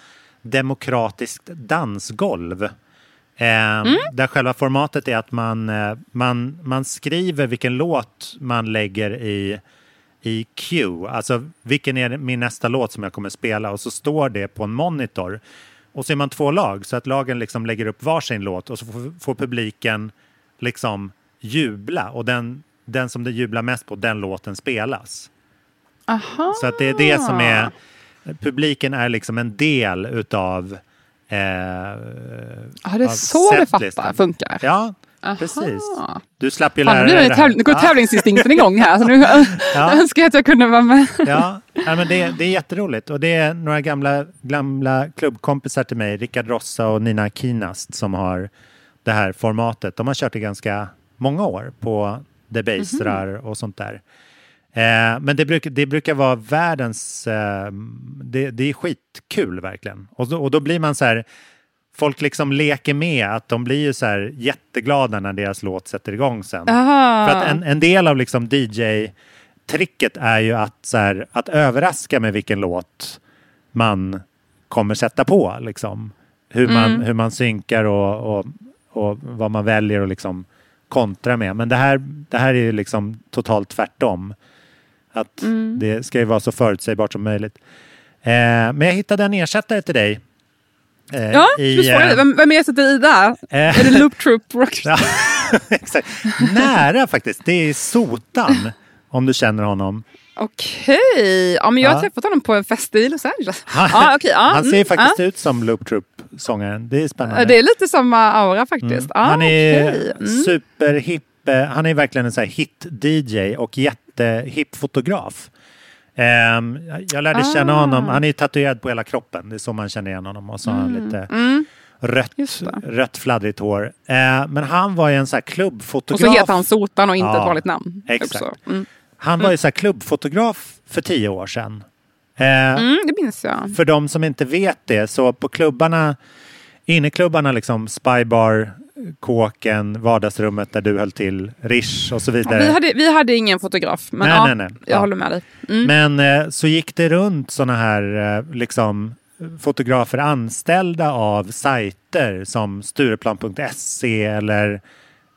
Demokratiskt dansgolv. Eh, Där själva formatet är att man, eh, man, man skriver vilken låt man lägger i, i queue. Alltså vilken är min nästa låt som jag kommer spela och så står det på en monitor. Och så är man två lag så att lagen liksom lägger upp varsin låt och så får, får publiken liksom jubla och den, den som det jublar mest på, den låten spelas. Aha. Så att det är det som är, publiken är liksom en del utav eh, Ja, det är så det fattar, funkar. Ja, Aha. presis. Du slapp ju lära dig det det nu går Ja. tävlingsinstinkten igång här. Så nu Ja. önskar jag att jag kunde vara med. Ja, ja men det, det är jätteroligt. Och det är några gamla, gamla klubbkompisar till mig, Rickard Rossa och Nina Kinast, som har det här formatet. De har kört i ganska många år på debasrar och sånt där. Eh, men det, bruk, det brukar vara världens... Eh, det, det är skitkul verkligen. Och och då blir man så här... Folk liksom leker med att de blir ju så här jätteglada när deras låt sätter igång sen. Aha. För att en, en del av liksom DJ-tricket är ju att, så här, att överraska med vilken låt man kommer sätta på. Liksom. Hur, man, Mm. hur man synkar och, och, och vad man väljer att liksom kontra med. Men det här, det här är ju liksom totalt tvärtom. Att Mm. det ska ju vara så förutsägbart som möjligt. Eh, men jag hittade en ersättare till dig. Eh, Ja, i, dig, eh, vem, vem ersätter där? Eh. Är det Loop Troop Rock? Ja, exakt. Nära faktiskt. Det är Sotan, om du känner honom. Okej, ja, men jag har Ja. träffat honom på en fest i Los Angeles. Han, ja, okej, ja, han ser mm, faktiskt ja. ut som Loop Troop-sångaren. Det är spännande. Ja, Det är lite samma aura faktiskt. Mm. Ja, han är okej. Mm. superhipp. Han är verkligen en hit-DJ och jättehipp fotograf. Ehm, jag lärde känna Ah. honom. Han är ju tatuerad på hela kroppen. Det är så man känner igen honom. Och så har han lite Mm. rött, rött fladdrigt hår. Eh, men han var ju en sån här Och klubbfotograf. så heter han Sotan och inte Ja, ett vanligt namn. exakt. Mm. Han var ju så här klubbfotograf för tio år sedan. Eh, Mm, det minns jag. För de som inte vet det, så på klubbarna, inneklubbarna liksom Spybar, Kåken, vardagsrummet där du höll till, Rish och så vidare. Vi hade, vi hade ingen fotograf, men Nej, ja, nej, nej. jag Ja. håller med dig. Mm. Men eh, så gick det runt sådana här eh, liksom fotografer anställda av sajter som Stureplan.se eller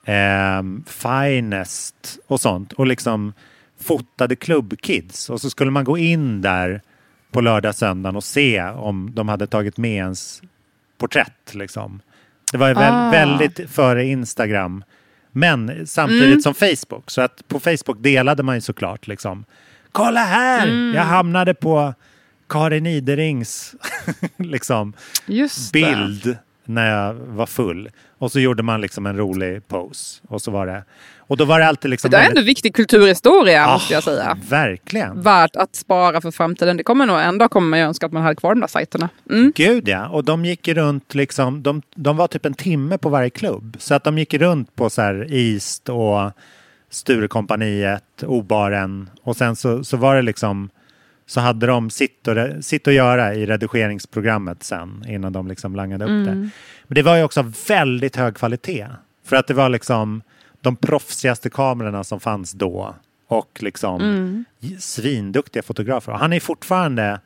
ehm, Finest och sånt och liksom fotade klubbkids och så skulle man gå in där på lördag söndagen och se om de hade tagit med ens porträtt liksom. Det var ju väl, Ah. väldigt före Instagram men samtidigt Mm. som Facebook så att på Facebook delade man ju såklart liksom Kolla här! Mm. Jag hamnade på Karin Iderings liksom, bild när jag var full. Och så gjorde man liksom en rolig pose. Och så var det. Och då var det alltid liksom... det är ändå viktig kulturhistoria Ah, måste jag säga. Verkligen. Värt att spara för framtiden. Det kommer nog en dag kommer ju önska att man hade kvar de där sajterna. Mm. Gud ja, och de gick runt liksom, de, de var typ en timme på varje klubb. Så att de gick runt på så här East och Sturekompaniet, Obaren och sen så, så var det liksom så hade de sitt och, sitt och göra i redigeringsprogrammet sen innan de liksom langade upp det. Mm. Men det var ju också väldigt hög kvalitet. För att det var liksom de proffsigaste kamerorna som fanns då. Och liksom Mm. svinduktiga fotografer. Och Han är fortfarande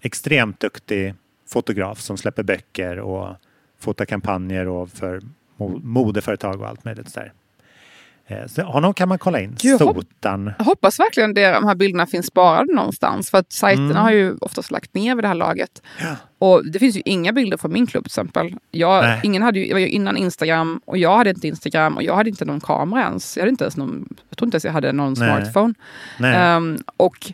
extremt duktig fotograf som släpper böcker och fotar kampanjer och för mo- modeföretag och allt möjligt. Så där. Eh, Så honom kan man kolla in. Gud, Sotan. Jag hoppas verkligen det, de här bilderna finns sparade någonstans. För att sajterna Mm. har ju oftast lagt ner vid det här laget. Och det finns ju inga bilder från min klubb till exempel. Jag, Nej. ingen hade ju, jag var ju innan Instagram och jag hade inte Instagram och jag hade inte någon kamera ens. Jag, hade inte ens någon, jag tror inte ens jag hade någon Nej. smartphone. Nej. Ehm, och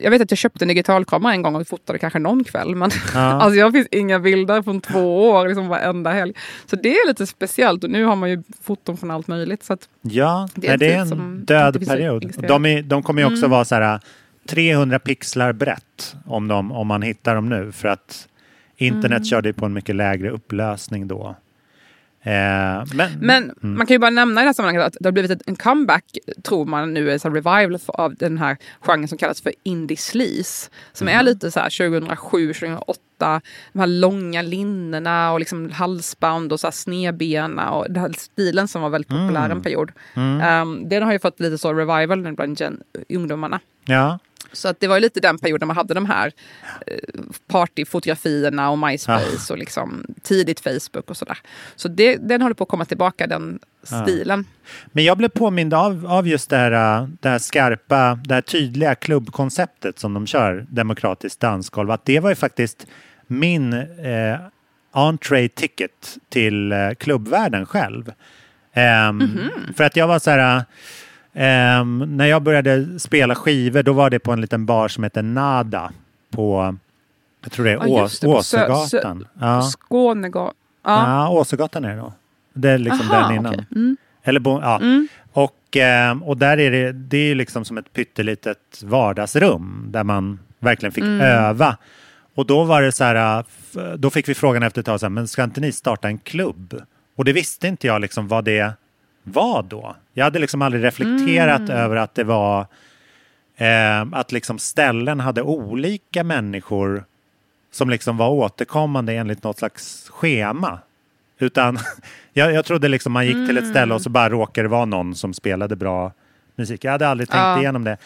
jag vet att jag köpte en digitalkamera en gång och fotade kanske någon kväll. Men Ja. alltså jag finns inga bilder från två år, liksom varenda helg. Så det är lite speciellt och nu har man ju foton från allt möjligt. Så Ja, Det är det är en död period. De, är, de kommer ju också Mm. vara så här 300 pixlar brett om, de, om man hittar dem nu. För att internet Mm. körde på en mycket lägre upplösning då. Eh, men Men mm. man kan ju bara nämna i det här sammanhanget att det har blivit en comeback, tror man nu, är här revival av den här genren som kallas för indie sleaze. Som är lite så här 2007, 2008, de här långa linnerna och liksom halsband och så här snedbena och den här stilen som var väldigt populär en period. Mm. Ehm, den har ju fått lite så revival nu bland gen- ungdomarna. ja. Så att det var ju lite den perioden man hade de här eh, partyfotografierna och MySpace och liksom tidigt Facebook och sådär. Så det, den håller på att komma tillbaka, den Ja. stilen. Men jag blev påmind av, av just det här, det här skarpa, det här tydliga klubbkonceptet som de kör, demokratiskt dansgolv. Att det var ju faktiskt min eh, entree ticket till eh, klubbvärlden själv. Ehm, För att jag var så här, ehm, när jag började spela skivor då var det på en liten bar som heter Nada på, jag tror det är Ja, det, Åsögatan. Sö- Ja. Skånegatan. Ja, Ja. Åsögatan är det då. Det är liksom Aha, den innan. okej. Mm. Eller bo, ja. Mm. Och, eh, och där är det, det är liksom som ett pyttelitet vardagsrum där man verkligen fick Mm. öva. Och då var det så här, f- då fick vi frågan efter ett tag, så här, men ska inte ni starta en klubb? Och det visste inte jag liksom vad det var då. Jag hade liksom aldrig reflekterat Mm. över att det var eh, att liksom ställen hade olika människor som liksom var återkommande enligt något slags schema. Utan jag, jag trodde liksom man gick till ett ställe och så bara råkade det vara någon som spelade bra musik. Jag hade aldrig tänkt Ja. igenom det.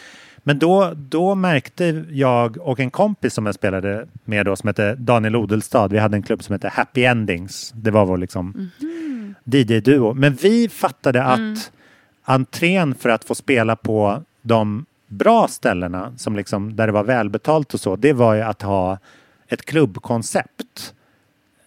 Men då, då märkte jag och en kompis som jag spelade med då som hette Daniel Odelstad. Vi hade en klubb som hette Happy Endings. Det var vår liksom DJ-duo. Men vi fattade att entrén för att få spela på de bra ställena, som liksom, där det var välbetalt och så, det var ju att ha ett klubbkoncept.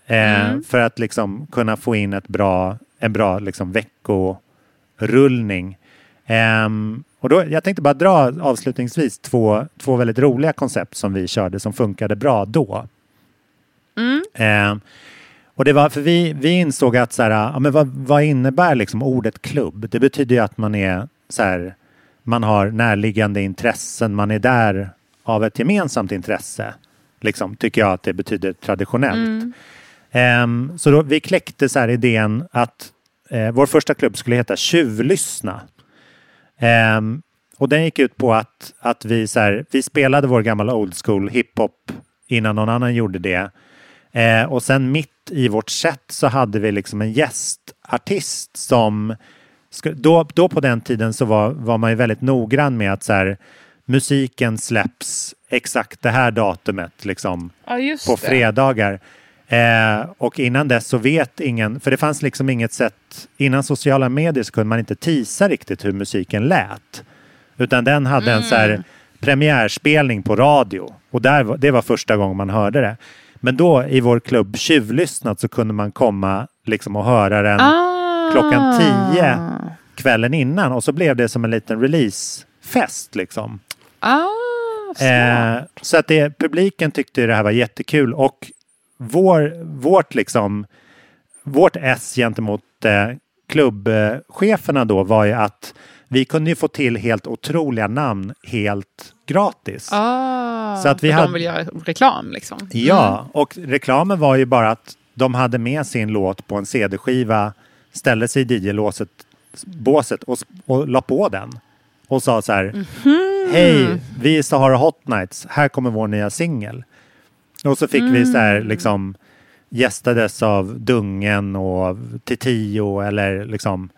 Eh, Mm. För att liksom kunna få in ett bra, en bra liksom veckorullning. Ehm, och då, jag tänkte bara dra avslutningsvis två, två väldigt roliga koncept som vi körde som funkade bra då. Mm. Ehm, och det var för vi, vi insåg att så här, ja, men vad, vad innebär liksom ordet klubb? Det betyder ju att man är så här, man har närliggande intressen, man är där av ett gemensamt intresse. Liksom, tycker jag att det betyder traditionellt. Mm. Ehm, så då, vi kläckte så här idén att eh, vår första klubb skulle heta Tjuvlyssna. Ehm, och den gick ut på att, att vi, så här, vi spelade vår gamla old school hiphop innan någon annan gjorde det. Eh, och sen mitt i vårt set så hade vi liksom en gästartist som då, då på den tiden så var, var man ju väldigt noggrann med att så här, musiken släpps exakt det här datumet liksom Ja, på fredagar. Eh, och innan dess så vet ingen, för det fanns liksom inget sätt, innan sociala medier så kunde man inte tisa riktigt hur musiken lät. Utan den hade en så här premiärspelning på radio och där, det var första gången man hörde det. Men då i vår klubb Tjuvlyssnat så kunde man komma liksom och höra den Ah. klockan tio kvällen innan och så blev det som en liten releasefest liksom. Ah, Eh, så att det, publiken tyckte det här var jättekul och vår, vårt liksom vårt S gentemot eh, klubbcheferna då var ju att vi kunde ju få till helt otroliga namn helt gratis. Ah, Så att vi hade- de vill göra reklam liksom. Ja, och reklamen var ju bara att de hade med sin låt på en CD-skiva, ställde sig i DJ-låset, båset och, och la på den. Och sa så här, hej, vi är Sahara Hot Nights, här kommer vår nya singel. Och så fick vi så här liksom gästades av Dungen och Titio eller liksom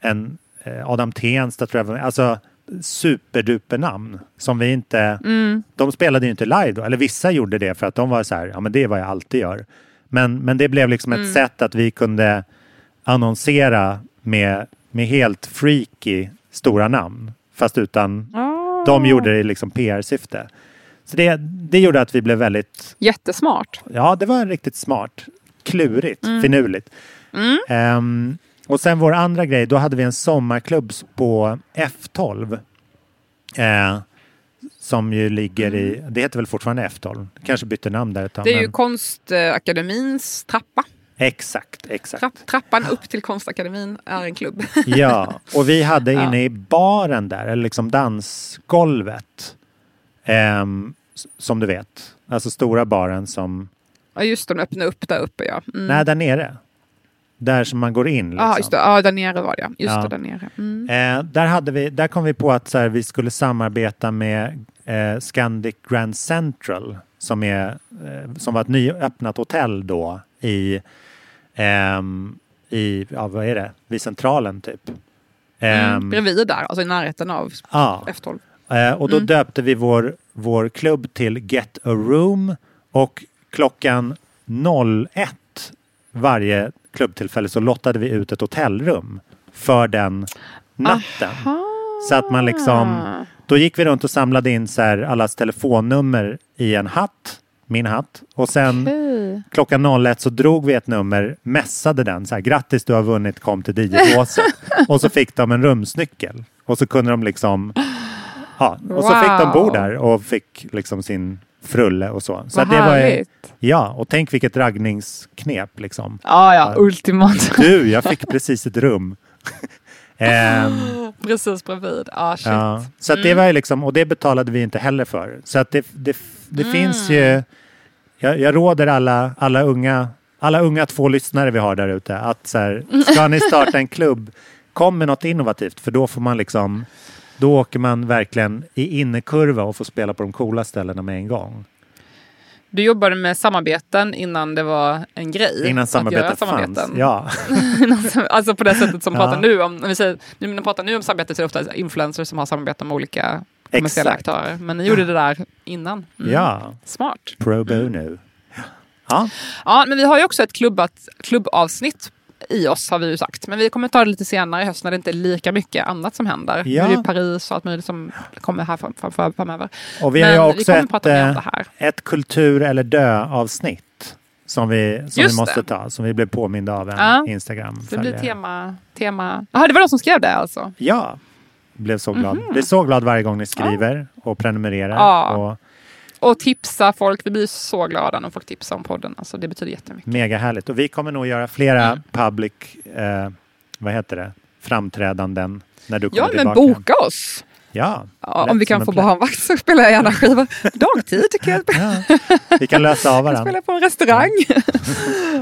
en Adam Tensta tror jag. var med. Alltså superduper namn som vi inte Mm. de spelade ju inte live då, eller vissa gjorde det för att de var så här, ja men det är vad jag alltid gör. Men, men det blev liksom ett Mm. sätt att vi kunde annonsera med, med helt freaky stora namn. Fast utan, Ah. de gjorde det i liksom PR-syfte. Så det, det gjorde att vi blev väldigt, Jättesmart. ja det var riktigt smart. Klurigt, Mm. finurligt. Mm. Ehm, och sen vår andra grej, då hade vi en sommarklubb på F12. Eh, som ju ligger i, det heter väl fortfarande F12? Kanske bytte namn där ett tag. Det är ju men- Konstakademins trappa. Exakt, exakt. Trapp, trappan upp till Konstakademin är en klubb. Ja, och vi hade inne i baren där, eller liksom dansgolvet. s- som du vet, alltså stora baren som, Ja just det, de öppnar upp där uppe ja. Mm. nej där nere. Där som man går in. Liksom. Ja, just det. Ja, där nere var det ja. Just Ja. det, där nere. Mm. Eh, där, hade vi, där kom vi på att så här, vi skulle samarbeta med eh, Scandic Grand Central som, är, eh, som var ett nyöppnat hotell då i, ehm, i ja, vad är det, vid Centralen typ. Mm. Ehm, Bredvid där, alltså i närheten av ja. F12. Eh, och då Mm. döpte vi vår, vår klubb till Get a Room och klockan 01 varje klubbtillfälle så lottade vi ut ett hotellrum för den natten. Så att man liksom, då gick vi runt och samlade in så här allas telefonnummer i en hatt, min hatt. Och sen Okej. klockan 01 så drog vi ett nummer, mässade den så här, grattis du har vunnit, kom till DJ-båset. och så fick de en rumsnyckel. Och så kunde de liksom, ja, och så fick de bo Wow. där och fick liksom sin frulle och så. Så Vad det var, ja, och tänk vilket raggningsknep liksom. Ja, ja, ultimat. Du, jag fick precis ett rum. Ehm, Precis bredvid. Ah, shit. Ja, så att det Mm. var ju liksom, och det betalade vi inte heller för. Så att det, det, det Mm. finns ju, jag, jag råder alla, alla unga alla unga två lyssnare vi har där ute att så här, ska ni starta en klubb, kom med något innovativt för då får man liksom, då åker man verkligen i innekurva och får spela på de coola ställena med en gång. Du jobbade med samarbeten innan det var en grej. Innan samarbetet fanns. Ja. alltså på det sättet som Ja. pratar nu om, när vi säger, nu, när man pratar nu om samarbete så är det ofta influencers som har samarbeten med olika kommersiella Exakt. aktörer. Men ni gjorde det där innan. Mm. Ja. Smart. Pro bono. Ja. Ja, men vi har ju också ett klubbat, klubbavsnitt i oss har vi ju sagt. Men vi kommer ta det lite senare i höst när det inte är lika mycket annat som händer. Nu Ja. är det Paris och allt möjligt som kommer här fram, fram, fram, framöver. Och vi har ju också ett, eh, ett kultur eller dö-avsnitt som vi, som vi måste det. ta, som vi blev påminda av en Ja. instagram Så det blir tema... tema. Jaha, det var de som skrev det alltså? Ja, blev så glad. Mhm. Blir så glad varje gång ni skriver och prenumererar. Ja. Och Och tipsa folk. Vi blir så glada när folk tipsar om podden. Alltså, det betyder jättemycket. mega härligt. Och vi kommer nog göra flera Mm. public, eh, vad heter det, framträdanden när du kommer Ja, men tillbaka. boka oss! Ja, Ja, om vi kan få barnvakt så spelar jag gärna skivor. Dagtid tycker jag. Vi kan lösa av varandra. spelar på en restaurang.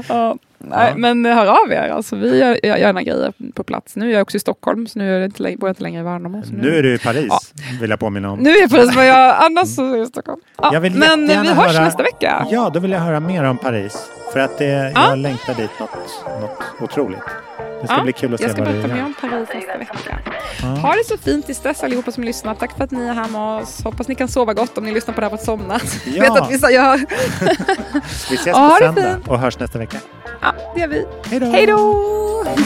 ja, nej, Ja. Men hör av er. Alltså, vi gör, gör gärna grejer på plats. Nu är jag också i Stockholm, så nu är det inte, bor jag inte längre i Värnamo. så Nu är du i Paris, Ja. vill jag påminna om. Nu är jag precis vad jag annars så är jag i Stockholm. Ja, Jag men vi jättegärna hörs höra- nästa vecka. Ja, då vill jag höra mer om Paris. För att det, Ja. jag längtar dit något, något otroligt. Det ska Ja, bli kul att se jag ska berätta mer om Paris nästa vecka. Ja. Ha det så fint tills dess allihopa som lyssnar. Tack för att ni är här med oss. Hoppas ni kan sova gott om ni lyssnar på det här på ett somnat. Ja. Vet att vissa gör. Vi ses på söndag och hörs nästa vecka. Ja, det gör vi. Hej då!